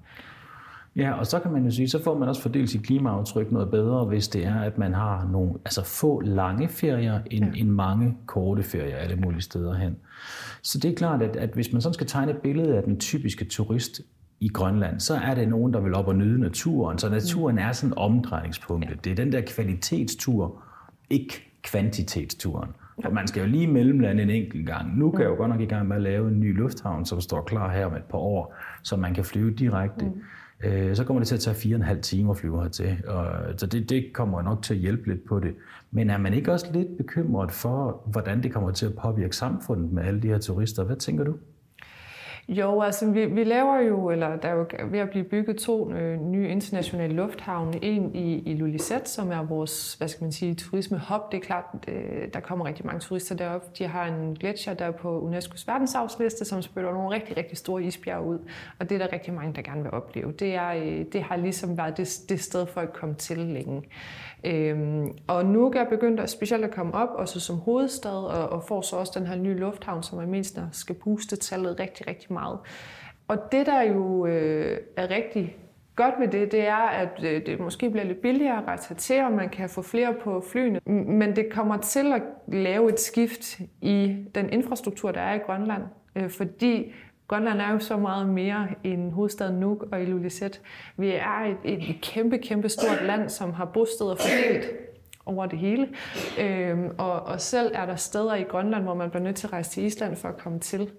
Ja, og så kan man jo sige, så får man også fordelt sit klimaaftryk noget bedre, hvis det er, at man har nogle, altså få lange ferier, end, ja. end mange korte ferier alle mulige steder hen. Så det er klart, at, at hvis man sådan skal tegne et billede af den typiske turist i Grønland, så er det nogen, der vil op og nyde naturen. Så naturen er sådan omdrejningspunktet. Ja. Det er den der kvalitetstur, ikke kvantitetsturen. For man skal jo lige mellemlande en enkelt gang. Nu kan jeg jo godt nok i gang med at lave en ny lufthavn, som står klar her om et par år, så man kan flyve direkte. Mm øh, så kommer det til at tage fire og en halv time at flyve hertil. Og, så det, det kommer nok til at hjælpe lidt på det. Men er man ikke også lidt bekymret for, hvordan det kommer til at påvirke samfundet med alle de her turister? Hvad tænker du? Jo, altså vi, vi laver jo, eller der er jo ved at blive bygget to øh, nye internationale lufthavne. En i, i Lulisat, som er vores, hvad skal man sige, turismehop. Det er klart, øh, der kommer rigtig mange turister derop. De har en gletsjer, der er på UNESCO's verdensarvsliste, som spytter nogle rigtig, rigtig store isbjerge ud. Og det er der rigtig mange, der gerne vil opleve. Det, er, øh, det har ligesom været det, det sted, folk kom til længe. Øhm, og nu er begyndt at specielt at komme op, også som hovedstad, og, og får så også den her nye lufthavn, som er mindst skal booste tallet rigtig, rigtig meget. Og det, der jo øh, er rigtig godt ved det, det er, at øh, det måske bliver lidt billigere at rejse til, og man kan få flere på flyene. Men det kommer til at lave et skift i den infrastruktur, der er i Grønland. Øh, fordi Grønland er jo så meget mere end hovedstaden Nuuk og Ilulissat. Vi er et, et kæmpe, kæmpe stort land, som har bosteder fordelt over det hele. Øhm, og, og selv er der steder i Grønland, hvor man bliver nødt til at rejse til Island for at komme til.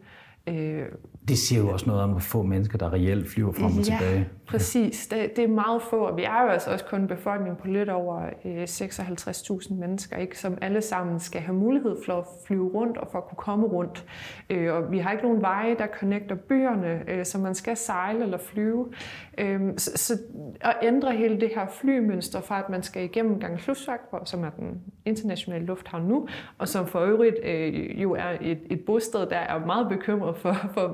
Øh, det siger jo også noget om, hvor få mennesker, der reelt flyver frem og ja, tilbage. præcis. Det, det er meget få, og vi er jo altså også kun en befolkning på lidt over øh, 56.000 mennesker, ikke, som alle sammen skal have mulighed for at flyve rundt og for at kunne komme rundt. Øh, og vi har ikke nogen veje, der connecter byerne, øh, så man skal sejle eller flyve. Øh, så, så at ændre hele det her flymønster fra, at man skal igennem Gangslusak, som er den internationale lufthavn nu, og som for øvrigt øh, jo er et, et bosted, der er meget bekymret for, for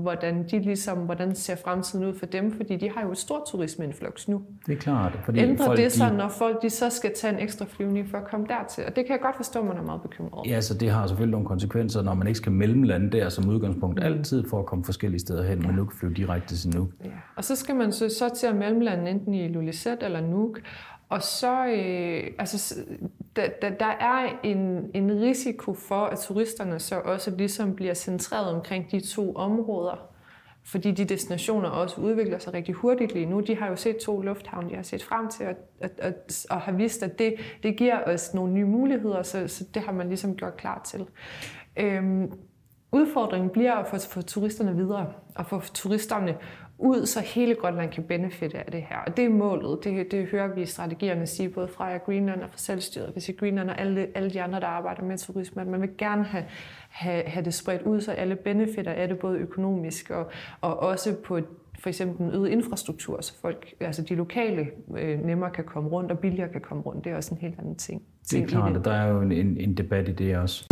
hvordan de ligesom, hvordan ser fremtiden ud for dem, fordi de har jo et stort turismeinflux nu. Det er klart. Fordi Ændrer folk, det sig, de... når folk de så skal tage en ekstra flyvning for at komme dertil? Og det kan jeg godt forstå, at man er meget bekymret over. Ja, så det har selvfølgelig nogle konsekvenser, når man ikke skal mellemlande der som udgangspunkt mm. altid for at komme forskellige steder hen, ja. men nu kan flyve direkte til Nuuk. Ja. Og så skal man så, så til at mellemlande enten i Lulisat eller Nuuk, og så, øh, altså, der, der, der er en, en risiko for, at turisterne så også ligesom bliver centreret omkring de to områder. Fordi de destinationer også udvikler sig rigtig hurtigt lige nu. De har jo set to lufthavne, de har set frem til og, og, og, og har vist, at det, det giver os nogle nye muligheder, så, så det har man ligesom gjort klar til. Øhm, udfordringen bliver at få, få turisterne videre, og få turisterne ud, så hele Grønland kan benefitte af det her. Og det er målet. Det, det hører vi i strategierne sige, både fra Greenland og fra selvstyret, hvis Greenland og alle, alle de andre, der arbejder med turisme, at man vil gerne have, have, have det spredt ud, så alle benefitter af det, både økonomisk og, og også på for eksempel en øget infrastruktur, så folk, altså de lokale øh, nemmere kan komme rundt, og billigere kan komme rundt. Det er også en helt anden ting. Det er klart, at der er jo en, en, en debat i det også.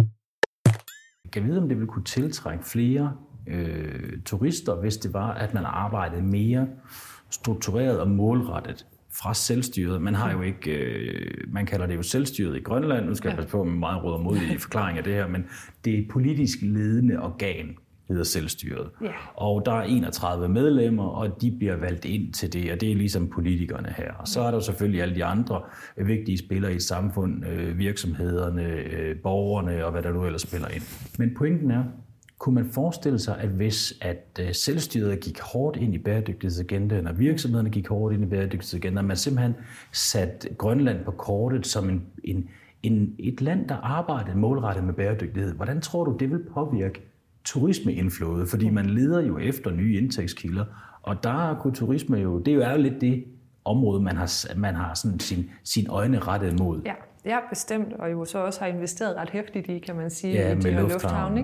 Jeg kan vide, om det vil kunne tiltrække flere øh, turister, hvis det var, at man arbejdede mere struktureret og målrettet fra selvstyret. Man har jo ikke, øh, man kalder det jo selvstyret i Grønland. Nu skal jeg passe på med meget råd og mod i forklaring af det her, men det er et politisk ledende organ, hedder selvstyret. Ja. Og der er 31 medlemmer, og de bliver valgt ind til det, og det er ligesom politikerne her. Og så er der selvfølgelig alle de andre vigtige spillere i et samfund, øh, virksomhederne, øh, borgerne og hvad der nu ellers spiller ind. Men pointen er, kunne man forestille sig, at hvis at øh, selvstyret gik hårdt ind i bæredygtighedsagendaen, og virksomhederne gik hårdt ind i bæredygtighedsagendaen, man simpelthen satte Grønland på kortet som en, en, en, et land, der arbejdede målrettet med bæredygtighed, hvordan tror du, det vil påvirke turismeindflådet? Fordi man leder jo efter nye indtægtskilder, og der kunne turisme jo, det er jo lidt det område, man har, man har sådan sin, sin øjne rettet mod. Ja. Ja, bestemt, og jo så også har investeret ret hæftigt i, kan man sige, ja, i de her lufthavne.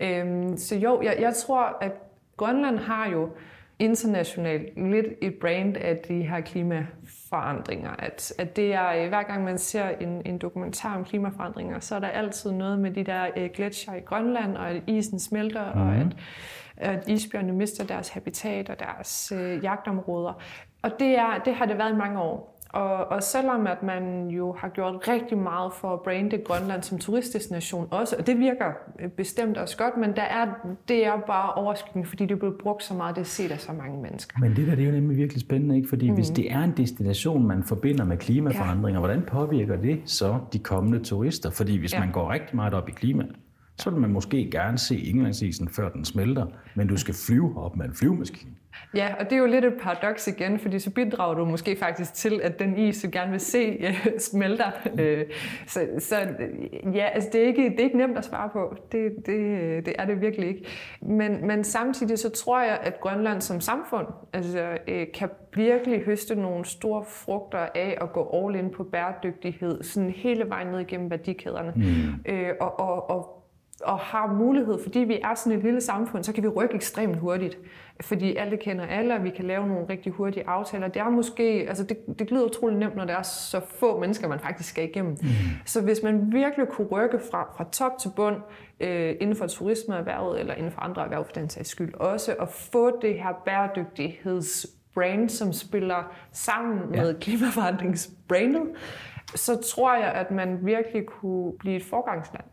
Ikke? Øhm, så jo, jeg, jeg tror, at Grønland har jo internationalt lidt et brand af de her klimaforandringer. At, at det er, hver gang man ser en, en dokumentar om klimaforandringer, så er der altid noget med de der øh, gletsjer i Grønland, og at isen smelter, mm. og at, at isbjørnene mister deres habitat og deres øh, jagtområder. Og det, er, det har det været i mange år. Og, og selvom at man jo har gjort rigtig meget for at brande Grønland som turistdestination også, og det virker øh, bestemt også godt, men der er, det er bare overskyggende, fordi det er blevet brugt så meget, det ser af så mange mennesker. Men det der det er jo nemlig virkelig spændende, ikke? fordi mm. hvis det er en destination, man forbinder med klimaforandringer, ja. hvordan påvirker det så de kommende turister? Fordi hvis ja. man går rigtig meget op i klima, så vil man måske gerne se indlandsisen, før den smelter, men du skal flyve op med en flyvemaskine. Ja, og det er jo lidt et paradoks igen, fordi så bidrager du måske faktisk til, at den is, du gerne vil se, uh, smelter. Uh, så, så ja, altså det er, ikke, det er ikke nemt at svare på. Det, det, det er det virkelig ikke. Men, men samtidig så tror jeg, at Grønland som samfund altså, kan virkelig høste nogle store frugter af at gå all in på bæredygtighed, sådan hele vejen ned igennem værdikæderne. Mm. Og, og, og og har mulighed, fordi vi er sådan et lille samfund, så kan vi rykke ekstremt hurtigt. Fordi alle kender alle, og vi kan lave nogle rigtig hurtige aftaler. Det er måske, altså det, det glider utroligt nemt, når der er så få mennesker, man faktisk skal igennem. Mm. Så hvis man virkelig kunne rykke fra, fra top til bund øh, inden for turismeerhvervet, eller inden for andre erhverv for den sags skyld også, og få det her bæredygtigheds brand, som spiller sammen ja. med klimaforandringsbrandet, så tror jeg, at man virkelig kunne blive et forgangsland.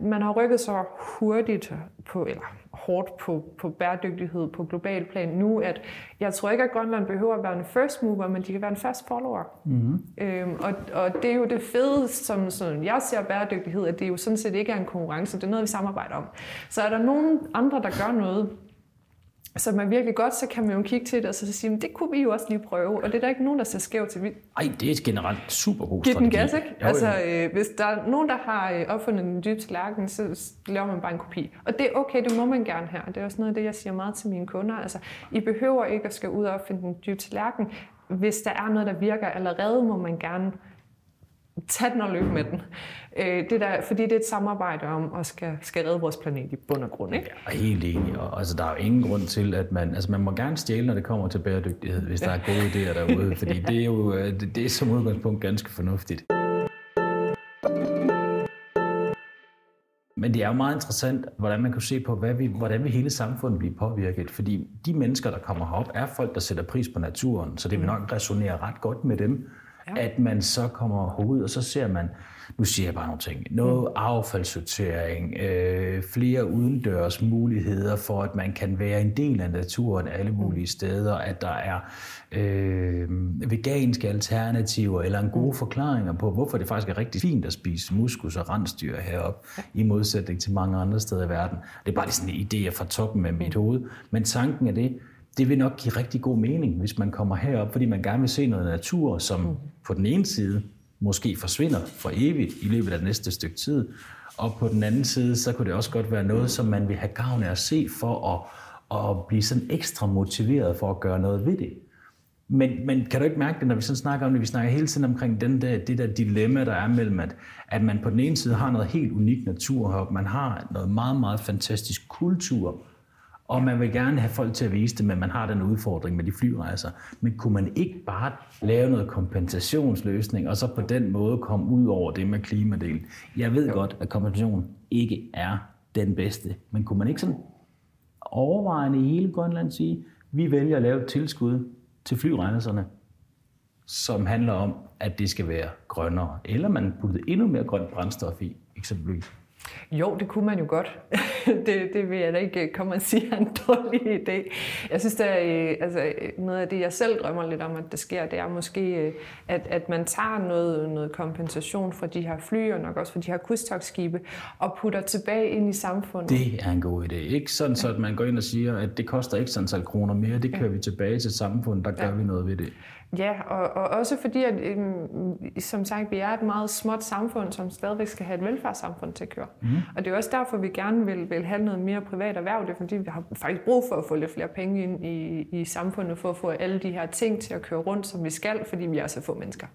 Man har rykket så hurtigt på, eller hårdt på, på bæredygtighed på global plan nu, at jeg tror ikke, at Grønland behøver at være en first mover, men de kan være en fast follower. Mm-hmm. Øhm, og, og det er jo det fede, som sådan, jeg ser bæredygtighed, at det jo sådan set ikke er en konkurrence, det er noget, vi samarbejder om. Så er der nogen andre, der gør noget, som er virkelig godt, så kan man jo kigge til det og så sige, det kunne vi jo også lige prøve. Og det er der ikke nogen, der ser skævt til. Ej, det er generelt super god. Giv den gas, ikke? Jo, altså, øh, hvis der er nogen, der har øh, opfundet en dyb tallerken, så laver man bare en kopi. Og det er okay, det må man gerne her. Det er også noget af det, jeg siger meget til mine kunder. Altså, I behøver ikke at skal ud og opfinde en dyb tallerken. Hvis der er noget, der virker allerede, må man gerne tag den og løb med den. Øh, det der, fordi det er et samarbejde om at skal, skal redde vores planet i bund og grund. Ikke? Jeg er helt enig. Og, altså, der er jo ingen grund til, at man... Altså, man må gerne stjæle, når det kommer til bæredygtighed, hvis der er gode idéer derude. Fordi det er jo øh, det, det er som udgangspunkt ganske fornuftigt. Men det er jo meget interessant, hvordan man kan se på, hvad vi, hvordan vi hele samfundet bliver påvirket. Fordi de mennesker, der kommer herop, er folk, der sætter pris på naturen. Så det vil nok resonere ret godt med dem ja. at man så kommer ud, og så ser man, nu siger jeg bare nogle ting, noget mm. affaldssortering, øh, flere udendørs muligheder for, at man kan være en del af naturen alle mulige mm. steder, at der er øh, veganske alternativer, eller en gode mm. forklaringer på, hvorfor det faktisk er rigtig fint at spise muskus og rensdyr heroppe, i modsætning til mange andre steder i verden. Det er bare sådan en idé fra toppen af mit hoved. Men tanken er det, det vil nok give rigtig god mening, hvis man kommer herop, fordi man gerne vil se noget natur, som mm. på den ene side måske forsvinder for evigt i løbet af det næste stykke tid, og på den anden side, så kunne det også godt være noget, som man vil have gavn af at se for at, at blive sådan ekstra motiveret for at gøre noget ved det. Men, men kan du ikke mærke det, når vi sådan snakker om det, vi snakker hele tiden omkring den der, det der dilemma, der er mellem, at, at man på den ene side har noget helt unik natur heroppe, man har noget meget, meget fantastisk kultur, og man vil gerne have folk til at vise det, men man har den udfordring med de flyrejser. Men kunne man ikke bare lave noget kompensationsløsning, og så på den måde komme ud over det med klimadelen? Jeg ved jo. godt, at kompensation ikke er den bedste, men kunne man ikke sådan overvejende i hele Grønland sige, vi vælger at lave et tilskud til flyrejserne, som handler om, at det skal være grønnere, eller man putter endnu mere grønt brændstof i, eksempelvis. Jo, det kunne man jo godt. det, det vil jeg da ikke komme og sige er en dårlig idé. Jeg synes, at øh, altså, noget af det, jeg selv drømmer lidt om, at det sker, det er måske, øh, at, at man tager noget, noget kompensation fra de her fly, og nok også fra de her krydstogsskibe, og putter tilbage ind i samfundet. Det er en god idé. Ikke sådan, så at man går ind og siger, at det koster ikke sådan kroner mere, det kører ja. vi tilbage til samfundet, der gør ja. vi noget ved det. Ja, og, og også fordi, at øhm, som sagt, vi er et meget småt samfund, som stadigvæk skal have et velfærdssamfund til at køre. Mm. Og det er også derfor, vi gerne vil, vil have noget mere privat erhverv. Det er fordi, vi har faktisk brug for at få lidt flere penge ind i, i samfundet, for at få alle de her ting til at køre rundt, som vi skal, fordi vi er så få mennesker.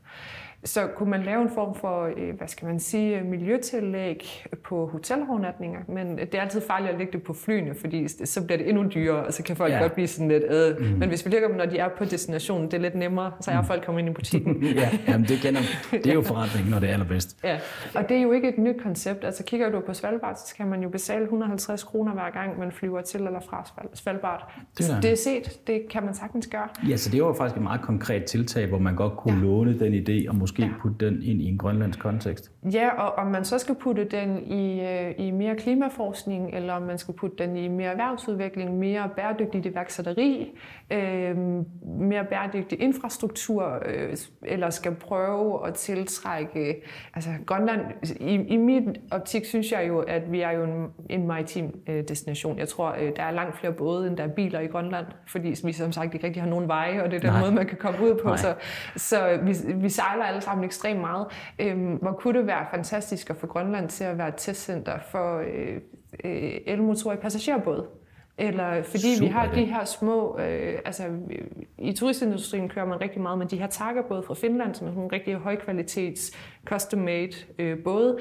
Så kunne man lave en form for, øh, hvad skal man sige, miljøtillæg på hotelovernatninger, men det er altid farligt at lægge det på flyene, fordi så bliver det endnu dyrere, og så kan folk ja. godt blive sådan lidt, øh. mm. men hvis vi lægger dem, når de er på destinationen, det er lidt nemmere, så er mm. folk kommer ind i butikken. ja, jamen det, kender, det er jo forretningen, når det er allerbedst. Ja, og det er jo ikke et nyt koncept. Altså kigger du på Svalbard, så skal man jo betale 150 kroner hver gang, man flyver til eller fra Svalbard. Det er, det er set, det kan man sagtens gøre. Ja, så det var faktisk et meget konkret tiltag, hvor man godt kunne ja. låne den idé, og måske måske ja. putte den ind i en grønlandsk kontekst. Ja, og om man så skal putte den i, øh, i mere klimaforskning, eller om man skal putte den i mere erhvervsudvikling, mere bæredygtigt iværksætteri, øh, mere bæredygtig infrastruktur, øh, eller skal prøve at tiltrække... Altså Grønland, i, i min optik synes jeg jo, at vi er jo en, en maritim øh, destination. Jeg tror, øh, der er langt flere både, end der er biler i Grønland, fordi vi som sagt ikke rigtig har nogen veje, og det er den Nej. måde, man kan komme ud på. Nej. Så, så vi, vi sejler alle sammen ekstremt meget. Øhm, hvor kunne det være fantastisk at få Grønland til at være et testcenter for øh, øh, elmotorer i passagerbåd? Eller fordi Super, vi har de her små, øh, altså i turistindustrien kører man rigtig meget med de her takkerbåde fra Finland, som er nogle rigtig højkvalitets custom-made øh, både.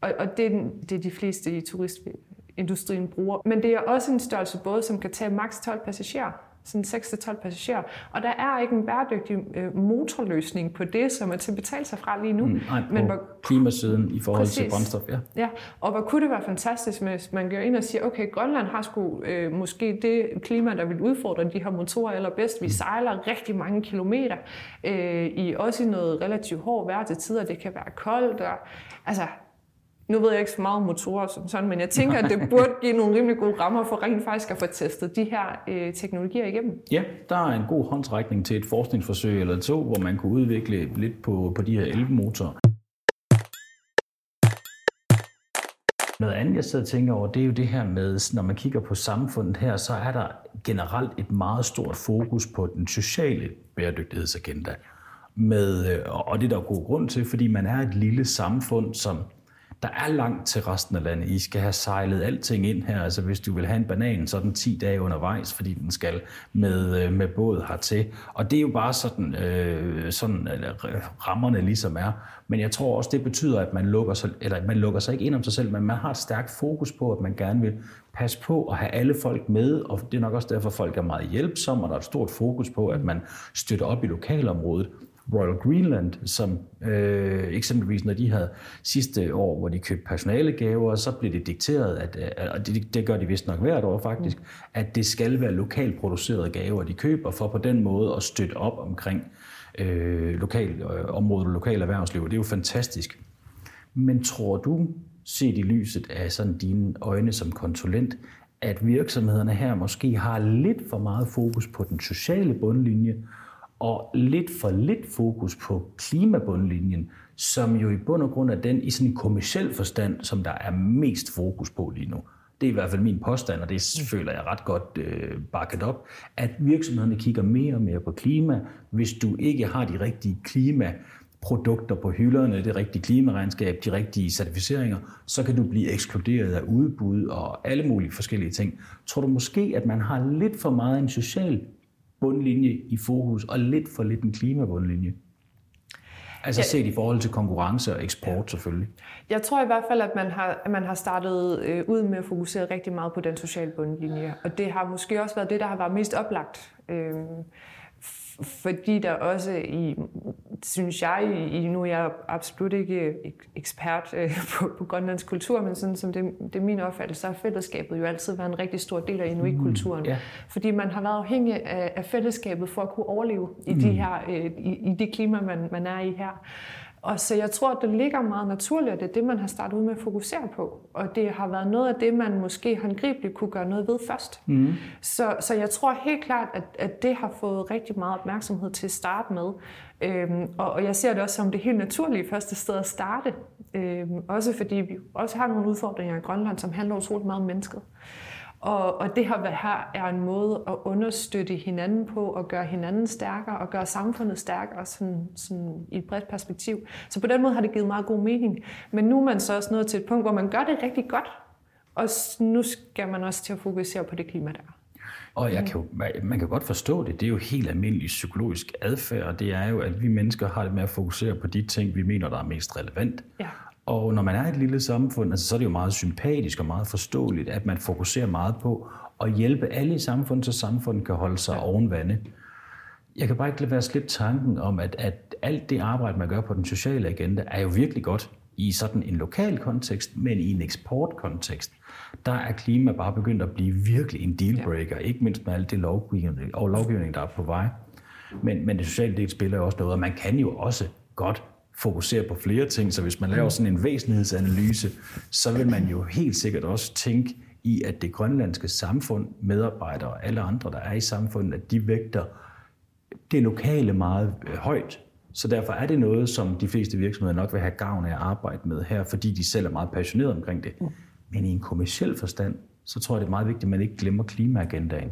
Og, og det, er, det er de fleste i turistindustrien bruger. Men det er også en størrelse båd, som kan tage maks 12 passagerer sådan 6-12 passagerer. Og der er ikke en bæredygtig øh, motorløsning på det, som er til at betale sig fra lige nu. Mm, nej, Men hvor, klimasiden i forhold præcis, til brændstof, ja. ja. Og hvor kunne det være fantastisk, hvis man går ind og siger, okay, Grønland har sgu øh, måske det klima, der vil udfordre de her motorer allerbedst. Vi mm. sejler rigtig mange kilometer, øh, i også i noget relativt hårdt vejr til tider. Det kan være koldt, og altså, nu ved jeg ikke så meget om motorer som sådan, men jeg tænker, at det burde give nogle rimelig gode rammer for rent faktisk at få testet de her øh, teknologier igennem. Ja, der er en god håndsrækning til et forskningsforsøg eller to, hvor man kunne udvikle lidt på, på de her elmotorer. Noget andet, jeg sidder og tænker over, det er jo det her med, når man kigger på samfundet her, så er der generelt et meget stort fokus på den sociale bæredygtighedsagenda. Med, øh, og det er der god grund til, fordi man er et lille samfund, som der er langt til resten af landet. I skal have sejlet alting ind her. Altså hvis du vil have en banan, så er den 10 dage undervejs, fordi den skal med, øh, med båd hertil. Og det er jo bare sådan, øh, sådan eller, rammerne ligesom er. Men jeg tror også, det betyder, at man lukker, sig, eller man lukker sig ikke ind om sig selv, men man har et stærkt fokus på, at man gerne vil passe på at have alle folk med, og det er nok også derfor, at folk er meget hjælpsomme, og der er et stort fokus på, at man støtter op i lokalområdet. Royal Greenland, som øh, eksempelvis når de havde sidste år, hvor de købte personalegaver, så blev det dikteret, at, øh, og det, det gør de vist nok hvert år faktisk, at det skal være lokalt producerede gaver, de køber, for på den måde at støtte op omkring øh, lokal øh, området og lokal erhvervsliv. Det er jo fantastisk. Men tror du, set i lyset af sådan dine øjne som konsulent, at virksomhederne her måske har lidt for meget fokus på den sociale bundlinje, og lidt for lidt fokus på klimabundlinjen, som jo i bund og grund er den i sådan en kommersiel forstand, som der er mest fokus på lige nu. Det er i hvert fald min påstand, og det føler jeg ret godt øh, bakket op, at virksomhederne kigger mere og mere på klima. Hvis du ikke har de rigtige klima produkter på hylderne, det rigtige klimaregnskab, de rigtige certificeringer, så kan du blive ekskluderet af udbud og alle mulige forskellige ting. Tror du måske, at man har lidt for meget en social bundlinje i fokus, og lidt for lidt en klimabundlinje? Altså ja. set i forhold til konkurrence og eksport selvfølgelig. Jeg tror i hvert fald, at man har, at man har startet øh, ud med at fokusere rigtig meget på den sociale bundlinje. Og det har måske også været det, der har været mest oplagt. Øh, fordi der også i, synes jeg, i, nu er jeg absolut ikke ekspert øh, på, på Grønlands kultur, men sådan som det, det er min opfattelse, så har fællesskabet jo altid været en rigtig stor del af inuitkulturen. Mm, yeah. Fordi man har været afhængig af, af fællesskabet for at kunne overleve i, de mm. her, øh, i, i det klima, man, man er i her. Og så jeg tror, at det ligger meget naturligt, at det er det, man har startet ud med at fokusere på. Og det har været noget af det, man måske håndgribeligt kunne gøre noget ved først. Mm. Så, så jeg tror helt klart, at, at det har fået rigtig meget opmærksomhed til at starte med. Øhm, og, og jeg ser det også som det helt naturlige første sted at starte. Øhm, også fordi vi også har nogle udfordringer i Grønland, som handler utroligt meget om mennesket. Og, og det her, her er en måde at understøtte hinanden på, og gøre hinanden stærkere, og gøre samfundet stærkere sådan, sådan i et bredt perspektiv. Så på den måde har det givet meget god mening. Men nu er man så også nået til et punkt, hvor man gør det rigtig godt, og nu skal man også til at fokusere på det klima, der er. Og jeg kan jo, man kan godt forstå det. Det er jo helt almindelig psykologisk adfærd. Det er jo, at vi mennesker har det med at fokusere på de ting, vi mener, der er mest relevant. Ja. Og når man er et lille samfund, altså, så er det jo meget sympatisk og meget forståeligt, at man fokuserer meget på at hjælpe alle i samfundet, så samfundet kan holde sig ja. oven vande. Jeg kan bare ikke lade være slippe tanken om, at, at alt det arbejde, man gør på den sociale agenda, er jo virkelig godt i sådan en lokal kontekst, men i en eksportkontekst, der er klima bare begyndt at blive virkelig en dealbreaker, ja. ikke mindst med alt det lovgivning, og lovgivning, der er på vej. Men, men det sociale del spiller jo også noget, og man kan jo også godt fokusere på flere ting. Så hvis man laver sådan en væsentlighedsanalyse, så vil man jo helt sikkert også tænke i, at det grønlandske samfund, medarbejdere og alle andre, der er i samfundet, at de vægter det lokale meget øh, højt. Så derfor er det noget, som de fleste virksomheder nok vil have gavn af at arbejde med her, fordi de selv er meget passionerede omkring det. Men i en kommersiel forstand, så tror jeg, det er meget vigtigt, at man ikke glemmer klimaagendaen.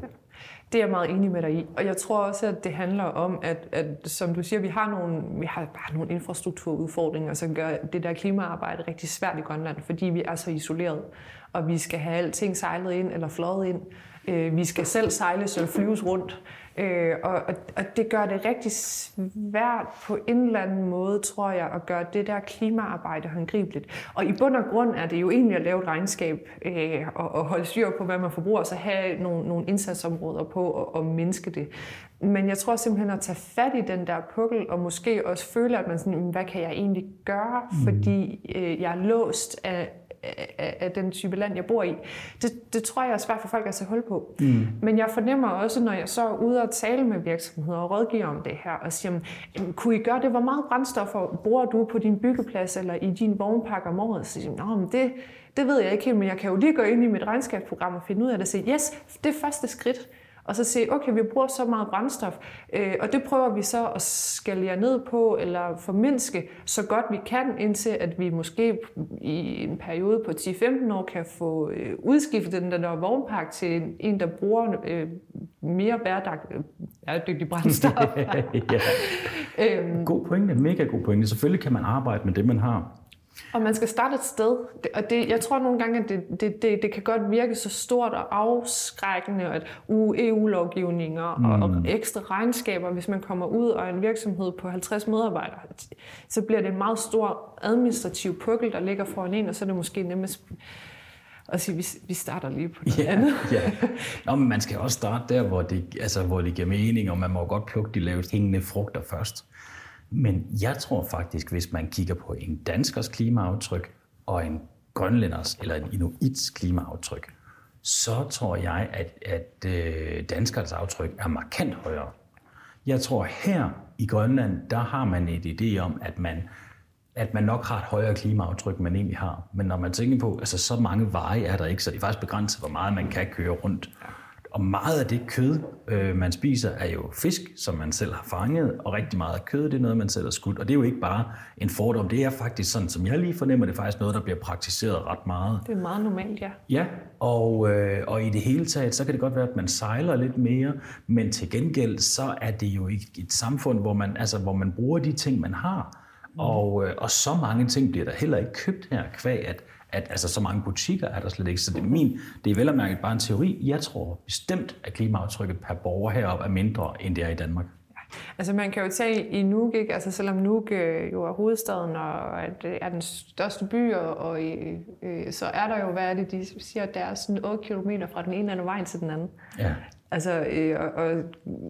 Det er jeg meget enig med dig i. Og jeg tror også, at det handler om, at, at som du siger, vi har, nogle, vi har bare nogle infrastrukturudfordringer, som gør det der klimaarbejde rigtig svært i Grønland, fordi vi er så isoleret, og vi skal have alting sejlet ind eller fløjet ind øh, vi skal selv sejles eller flyves rundt. Øh, og, og, og det gør det rigtig svært på en eller anden måde, tror jeg, at gøre det der klimaarbejde håndgribeligt. Og i bund og grund er det jo egentlig at lave et regnskab øh, og, og holde styr på, hvad man forbruger, og så have nogle, nogle indsatsområder på og, og mindske det. Men jeg tror simpelthen at tage fat i den der pukkel, og måske også føle, at man sådan, hvad kan jeg egentlig gøre, mm. fordi øh, jeg er låst af, af, af den type land, jeg bor i. Det, det tror jeg er svært for folk at tage hul på. Mm. Men jeg fornemmer også, når jeg så er ude og tale med virksomheder og rådgiver om det her, og siger, kunne I gøre det? Hvor meget brændstoffer bruger du på din byggeplads eller i din vognpark om året? Så siger jeg, det, det ved jeg ikke helt, men jeg kan jo lige gå ind i mit regnskabsprogram og finde ud af det og sige, yes, det er første skridt og så sige, okay, vi bruger så meget brændstof, øh, og det prøver vi så at skalere ned på, eller formindske så godt vi kan, indtil at vi måske i en periode på 10-15 år kan få øh, udskiftet den der vognpark til en, der bruger øh, mere bæredygtig brændstof. ja. øhm. God pointe, mega god pointe. Selvfølgelig kan man arbejde med det, man har. Og man skal starte et sted. Og det, jeg tror nogle gange, at det, det, det, det kan godt virke så stort og afskrækkende, at uh, EU-lovgivninger mm. og, og ekstra regnskaber, hvis man kommer ud og en virksomhed på 50 medarbejdere, så bliver det en meget stor administrativ pukkel, der ligger foran en, og så er det måske nemmest at sige, at vi starter lige på noget ja, andet. ja. Nå, men man skal også starte der, hvor det, altså, hvor det giver mening, og man må godt plukke de lavest hængende frugter først. Men jeg tror faktisk, hvis man kigger på en danskers klimaaftryk og en grønlænders eller en inuits klimaaftryk, så tror jeg, at, at øh, danskernes aftryk er markant højere. Jeg tror, her i Grønland, der har man et idé om, at man, at man nok har et højere klimaaftryk, man egentlig har. Men når man tænker på, altså så mange veje er der ikke, så det er faktisk begrænset, hvor meget man kan køre rundt. Og meget af det kød, øh, man spiser, er jo fisk, som man selv har fanget, og rigtig meget af kød, det er noget, man selv har skudt. Og det er jo ikke bare en fordom, det er faktisk sådan, som jeg lige fornemmer, det er faktisk noget, der bliver praktiseret ret meget. Det er meget normalt, ja. Ja, og, øh, og i det hele taget, så kan det godt være, at man sejler lidt mere, men til gengæld, så er det jo et, et samfund, hvor man, altså, hvor man bruger de ting, man har. Og, øh, og så mange ting bliver der heller ikke købt her, kvæg at at altså, så mange butikker er der slet ikke. Så det er, min, det er vel at mærke bare en teori. Jeg tror bestemt, at klimaaftrykket per borger heroppe er mindre, end det er i Danmark. Altså man kan jo tage i Nuuk, ikke? Altså, selvom Nuuk øh, jo er hovedstaden og er den største by, og, og øh, så er der jo, hvad er det, de siger, at der er sådan 8 km fra den ene eller anden vej til den anden. Ja. Altså, øh, og, og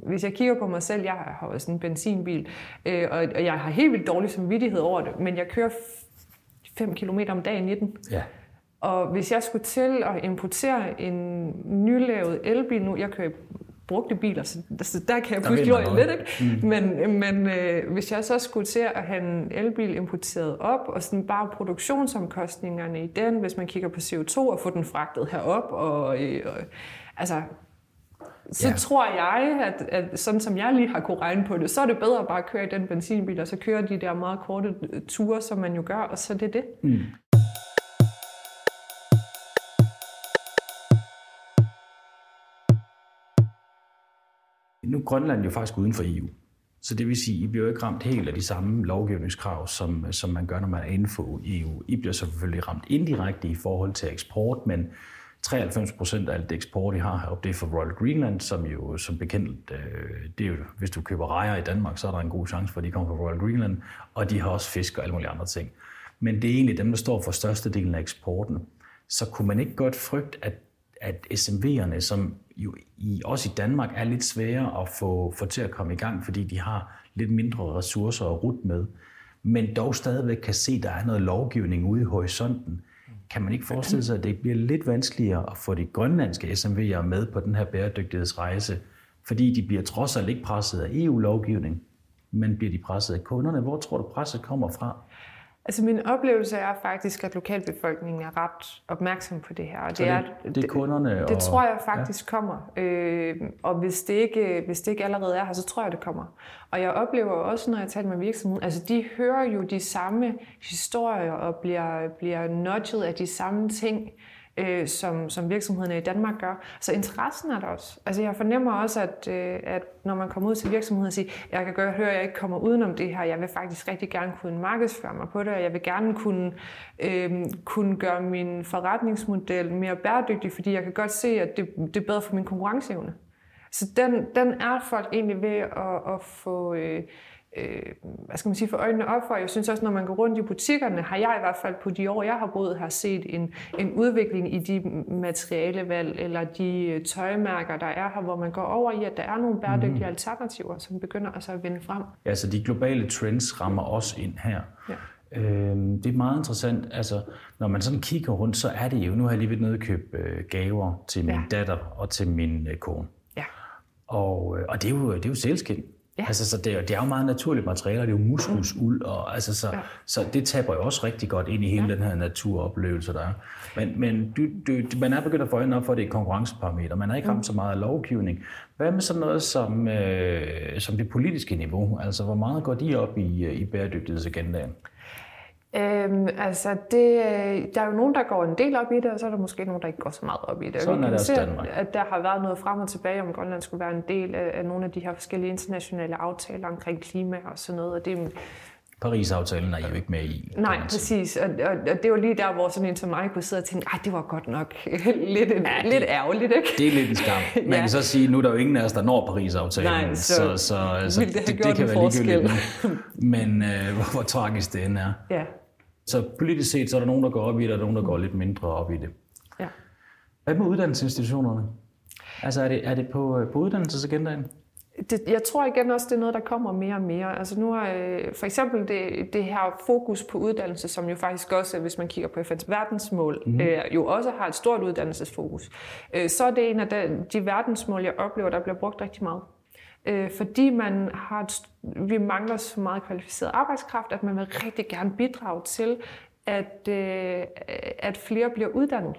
hvis jeg kigger på mig selv, jeg har også en benzinbil, øh, og, og jeg har helt vildt dårlig samvittighed over det, men jeg kører 5 km om dagen i den. Ja. Og hvis jeg skulle til at importere en nylavet elbil nu, jeg kører brugte biler, så, så der kan jeg pludselig jo lidt, ikke? Mm. Men, men øh, hvis jeg så skulle til at have en elbil importeret op, og sådan bare produktionsomkostningerne i den, hvis man kigger på CO2 og få den fragtet herop, og, øh, og altså, så ja. tror jeg, at, at sådan som jeg lige har kunne regne på det, så er det bedre at bare køre i den benzinbil, og så køre de der meget korte ture, som man jo gør, og så er det det. Mm. Nu er Grønland jo faktisk uden for EU. Så det vil sige, at I bliver jo ikke ramt helt af de samme lovgivningskrav, som, som man gør, når man er inden for EU. I bliver selvfølgelig ramt indirekte i forhold til eksport, men 93 procent af alt det eksport, de har heroppe, det er for Royal Greenland, som jo som bekendt, øh, det er jo, hvis du køber rejer i Danmark, så er der en god chance for, at de kommer fra Royal Greenland, og de har også fisk og alle mulige andre ting. Men det er egentlig dem, der står for størstedelen af eksporten. Så kunne man ikke godt frygte, at, at SMV'erne, som jo i, også i Danmark er lidt svære at få, få til at komme i gang, fordi de har lidt mindre ressourcer at rute med, men dog stadigvæk kan se, at der er noget lovgivning ude i horisonten, kan man ikke forestille sig, at det bliver lidt vanskeligere at få de grønlandske SMV'er med på den her bæredygtighedsrejse, fordi de bliver trods alt ikke presset af EU-lovgivning, men bliver de presset af kunderne? Hvor tror du, presset kommer fra? Altså min oplevelse er faktisk, at lokalbefolkningen er ret opmærksom på det her. Og det, det, er, det er kunderne? Det, det tror jeg faktisk ja. kommer. Øh, og hvis det, ikke, hvis det ikke allerede er her, så tror jeg, det kommer. Og jeg oplever også, når jeg taler med virksomheden, altså de hører jo de samme historier og bliver, bliver nudget af de samme ting øh, Øh, som, som virksomhederne i Danmark gør. Så interessen er der også. Altså jeg fornemmer også, at, øh, at når man kommer ud til virksomheden og siger, jeg kan godt høre, at jeg ikke kommer udenom det her, jeg vil faktisk rigtig gerne kunne markedsføre mig på det, og jeg vil gerne kunne, øh, kunne gøre min forretningsmodel mere bæredygtig, fordi jeg kan godt se, at det, det er bedre for min konkurrenceevne. Så den, den er folk egentlig ved at, at få... Øh, øh, hvad skal man sige, for øjnene op for. Jeg synes også, når man går rundt i butikkerne, har jeg i hvert fald på de år, jeg har boet her, set en, en udvikling i de materialevalg eller de øh, tøjmærker, der er her, hvor man går over i, at der er nogle bæredygtige mm. alternativer, som begynder altså at vinde frem. Ja, så de globale trends rammer også ind her. Ja. Øhm, det er meget interessant. Altså, når man sådan kigger rundt, så er det jo, nu har jeg lige været nede og købe øh, gaver til min ja. datter og til min øh, kone. Ja. Og, og det er jo, det er jo sælskind. Ja. Altså, så det, er, det er jo meget naturligt materiale, det er jo muskusuld, og altså, så, ja. så det taber jo også rigtig godt ind i hele ja. den her naturoplevelse, der er. Men, men du, du, man er begyndt at få øjnene op for, at det er et konkurrenceparameter. Man har ikke ramt mm. så meget af lovgivning. Hvad med sådan noget som, øh, som det politiske niveau? Altså, hvor meget går de op i, i bæredygtighedsagendaen? Øhm, altså, det, øh, der er jo nogen, der går en del op i det, og så er der måske nogen, der ikke går så meget op i det. Sådan er det også Danmark. At der har været noget frem og tilbage, om Grønland skulle være en del af, nogle af de her forskellige internationale aftaler omkring klima og sådan noget. Og det, Paris-aftalen er I jo ikke med i. Nej, præcis. Og, og, og det var lige der, hvor sådan en som mig kunne sidde og tænke, at det var godt nok lidt, en, ja, lidt ærgerligt, ikke? Det er lidt en skam. Man ja. kan så sige, nu er der jo ingen af os, der når Paris-aftalen. Nej, så, så, så, så det, det, det kan være ligegyldigt. Men øh, hvor, hvor tragisk det end er. Ja. Så politisk set, så er der nogen, der går op i det, og nogen, der går lidt mindre op i det. Ja. Hvad med uddannelsesinstitutionerne? Altså er det, er det på, øh, på uddannelsesagendaen? Det, jeg tror igen også, det er noget, der kommer mere og mere. Altså nu er øh, for eksempel det, det her fokus på uddannelse, som jo faktisk også, hvis man kigger på FN's verdensmål, mm. øh, jo også har et stort uddannelsesfokus. Øh, så er det en af de, de verdensmål, jeg oplever, der bliver brugt rigtig meget øh, fordi man har et, vi mangler så meget kvalificeret arbejdskraft, at man vil rigtig gerne bidrage til, at, øh, at flere bliver uddannet.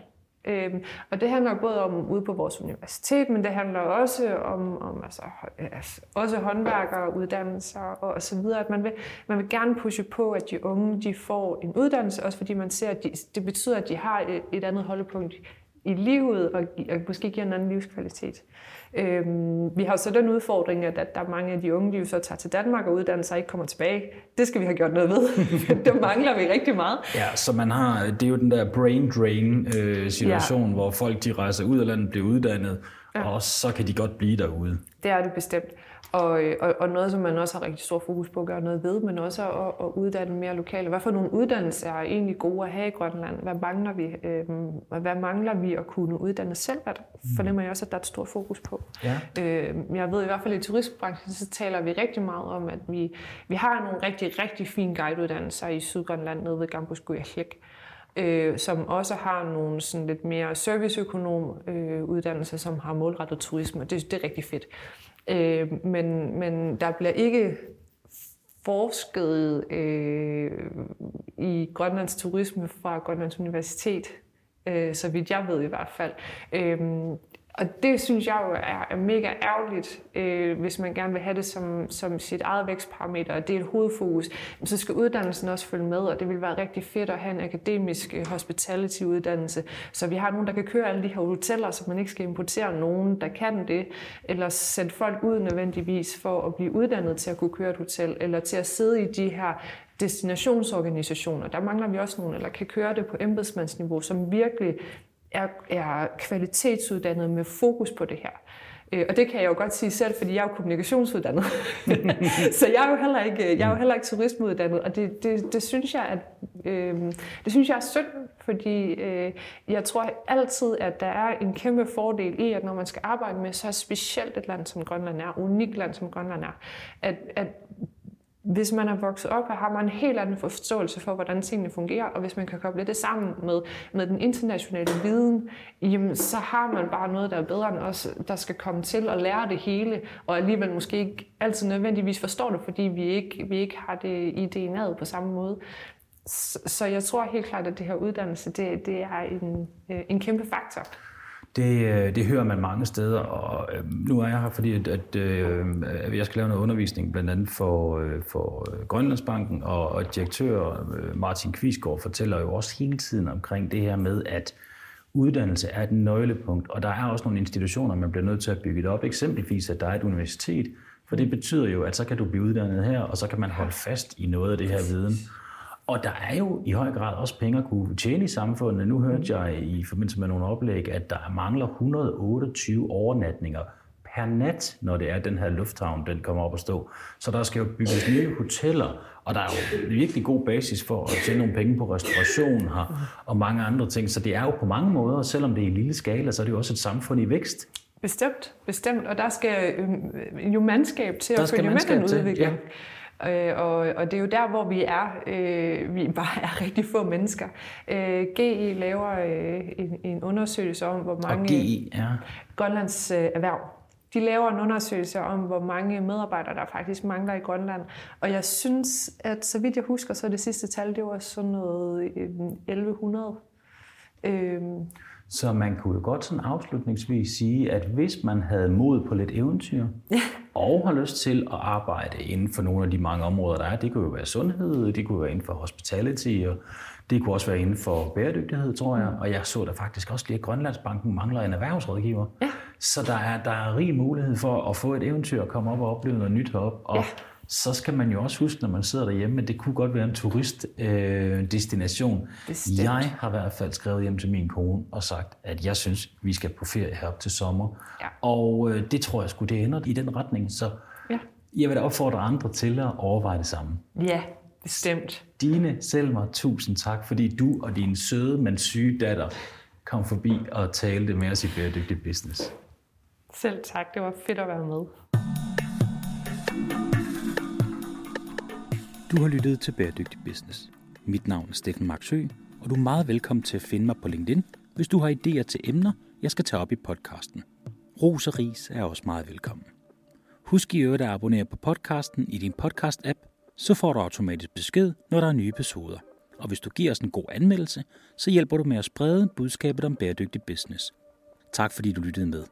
Øhm, og det handler både om ude på vores universitet, men det handler også om, om altså, øh, altså, også håndværkeruddannelser og, og så videre, at man vil, man vil gerne pushe på, at de unge de får en uddannelse, også fordi man ser, at de, det betyder, at de har et, et andet holdepunkt i livet og, og måske giver en anden livskvalitet. Øhm, vi har så den udfordring, at, at der er mange af de unge, de jo så tager til Danmark og uddanner sig og ikke kommer tilbage. Det skal vi have gjort noget ved. det mangler vi rigtig meget. Ja, så man har, det er jo den der brain drain øh, situation, ja. hvor folk de rejser ud af landet, bliver uddannet, ja. og så kan de godt blive derude. Det er det bestemt. Og, og, og noget, som man også har rigtig stor fokus på at gøre noget ved, men også at, at uddanne mere lokale. Hvad for nogle uddannelser er egentlig gode at have i Grønland? Hvad mangler vi, øh, hvad mangler vi at kunne uddanne selv? Hvad fornemmer jeg også, at der er et stort fokus på. Ja. Øh, jeg ved i hvert fald i turistbranchen, så taler vi rigtig meget om, at vi, vi har nogle rigtig, rigtig fine guideuddannelser i Sydgrønland nede ved Gambus Guyahlik øh, som også har nogle sådan lidt mere serviceøkonom øh, uddannelser, som har målrettet turisme. Det, det er rigtig fedt. Øh, men, men der bliver ikke forsket øh, i Grønlands turisme fra Grønlands Universitet, øh, så vidt jeg ved i hvert fald. Øh, og det synes jeg jo er, er mega ærgerligt, øh, hvis man gerne vil have det som, som sit eget vækstparameter, og det er et hovedfokus. Så skal uddannelsen også følge med, og det vil være rigtig fedt at have en akademisk øh, hospitality-uddannelse, så vi har nogen, der kan køre alle de her hoteller, så man ikke skal importere nogen, der kan det, eller sende folk ud nødvendigvis for at blive uddannet til at kunne køre et hotel, eller til at sidde i de her destinationsorganisationer. Der mangler vi også nogen, eller kan køre det på embedsmandsniveau, som virkelig er, er kvalitetsuddannet med fokus på det her. Øh, og det kan jeg jo godt sige selv, fordi jeg er jo kommunikationsuddannet. så jeg er jo heller ikke, øh, jeg er jo heller ikke turismeuddannet, og det, det, det, synes jeg, at, øh, det synes jeg er synd, fordi øh, jeg tror altid, at der er en kæmpe fordel i, at når man skal arbejde med så specielt et land som Grønland er, unikt land som Grønland er, at, at hvis man er vokset op har man en helt anden forståelse for, hvordan tingene fungerer, og hvis man kan koble det sammen med, med den internationale viden, jamen, så har man bare noget, der er bedre end os, der skal komme til at lære det hele, og alligevel måske ikke altid nødvendigvis forstår det, fordi vi ikke, vi ikke har det i DNA'et på samme måde. Så, så jeg tror helt klart, at det her uddannelse, det, det er en, øh, en kæmpe faktor. Det, øh, det hører man mange steder, og øh, nu er jeg her, fordi at, at, øh, at jeg skal lave noget undervisning, blandt andet for, øh, for Grønlandsbanken, og, og direktør Martin Kvisgaard fortæller jo også hele tiden omkring det her med, at uddannelse er et nøglepunkt, og der er også nogle institutioner, man bliver nødt til at bygge det op. Eksempelvis, at der er et universitet, for det betyder jo, at så kan du blive uddannet her, og så kan man holde fast i noget af det her viden. Og der er jo i høj grad også penge at kunne tjene i samfundet. Nu hørte jeg i forbindelse med nogle oplæg, at der mangler 128 overnatninger per nat, når det er, den her lufthavn, den kommer op at stå. Så der skal jo bygges nye hoteller, og der er jo virkelig god basis for at tjene nogle penge på restauration her, og mange andre ting. Så det er jo på mange måder, selvom det er i lille skala, så er det jo også et samfund i vækst. Bestemt, bestemt. Og der skal øh, jo mandskab til der at følge med den udvikling. Ja. Øh, og, og det er jo der, hvor vi er. Øh, vi bare er rigtig få mennesker. Øh, GE laver øh, en, en undersøgelse om, hvor mange... Og GE, ja. Grønlands øh, erhverv. De laver en undersøgelse om, hvor mange medarbejdere, der faktisk mangler i Grønland. Og jeg synes, at så vidt jeg husker, så det sidste tal, det var sådan noget 1100. Øh, så man kunne jo godt sådan afslutningsvis sige, at hvis man havde mod på lidt eventyr, ja. og har lyst til at arbejde inden for nogle af de mange områder, der er, det kunne jo være sundhed, det kunne være inden for hospitality, og det kunne også være inden for bæredygtighed, tror jeg. Og jeg så der faktisk også lige, at Grønlandsbanken mangler en erhvervsrådgiver. Ja. Så der er, der er rig mulighed for at få et eventyr og komme op og opleve noget nyt heroppe. Og ja så skal man jo også huske, når man sidder derhjemme, at det kunne godt være en turistdestination. Øh, jeg har i hvert fald skrevet hjem til min kone og sagt, at jeg synes, vi skal på ferie herop til sommer. Ja. Og øh, det tror jeg skulle det ender i den retning. Så ja. jeg vil da opfordre andre til at overveje det samme. Ja, bestemt. Dine Selmer, tusind tak, fordi du og din søde, men syge datter kom forbi og talte med os i Bæredygtig Business. Selv tak, det var fedt at være med. Du har lyttet til Bæredygtig Business. Mit navn er Steffen Marksø, og du er meget velkommen til at finde mig på LinkedIn, hvis du har idéer til emner, jeg skal tage op i podcasten. Ros og ris er også meget velkommen. Husk i øvrigt at abonnere på podcasten i din podcast-app, så får du automatisk besked, når der er nye episoder. Og hvis du giver os en god anmeldelse, så hjælper du med at sprede budskabet om bæredygtig business. Tak fordi du lyttede med.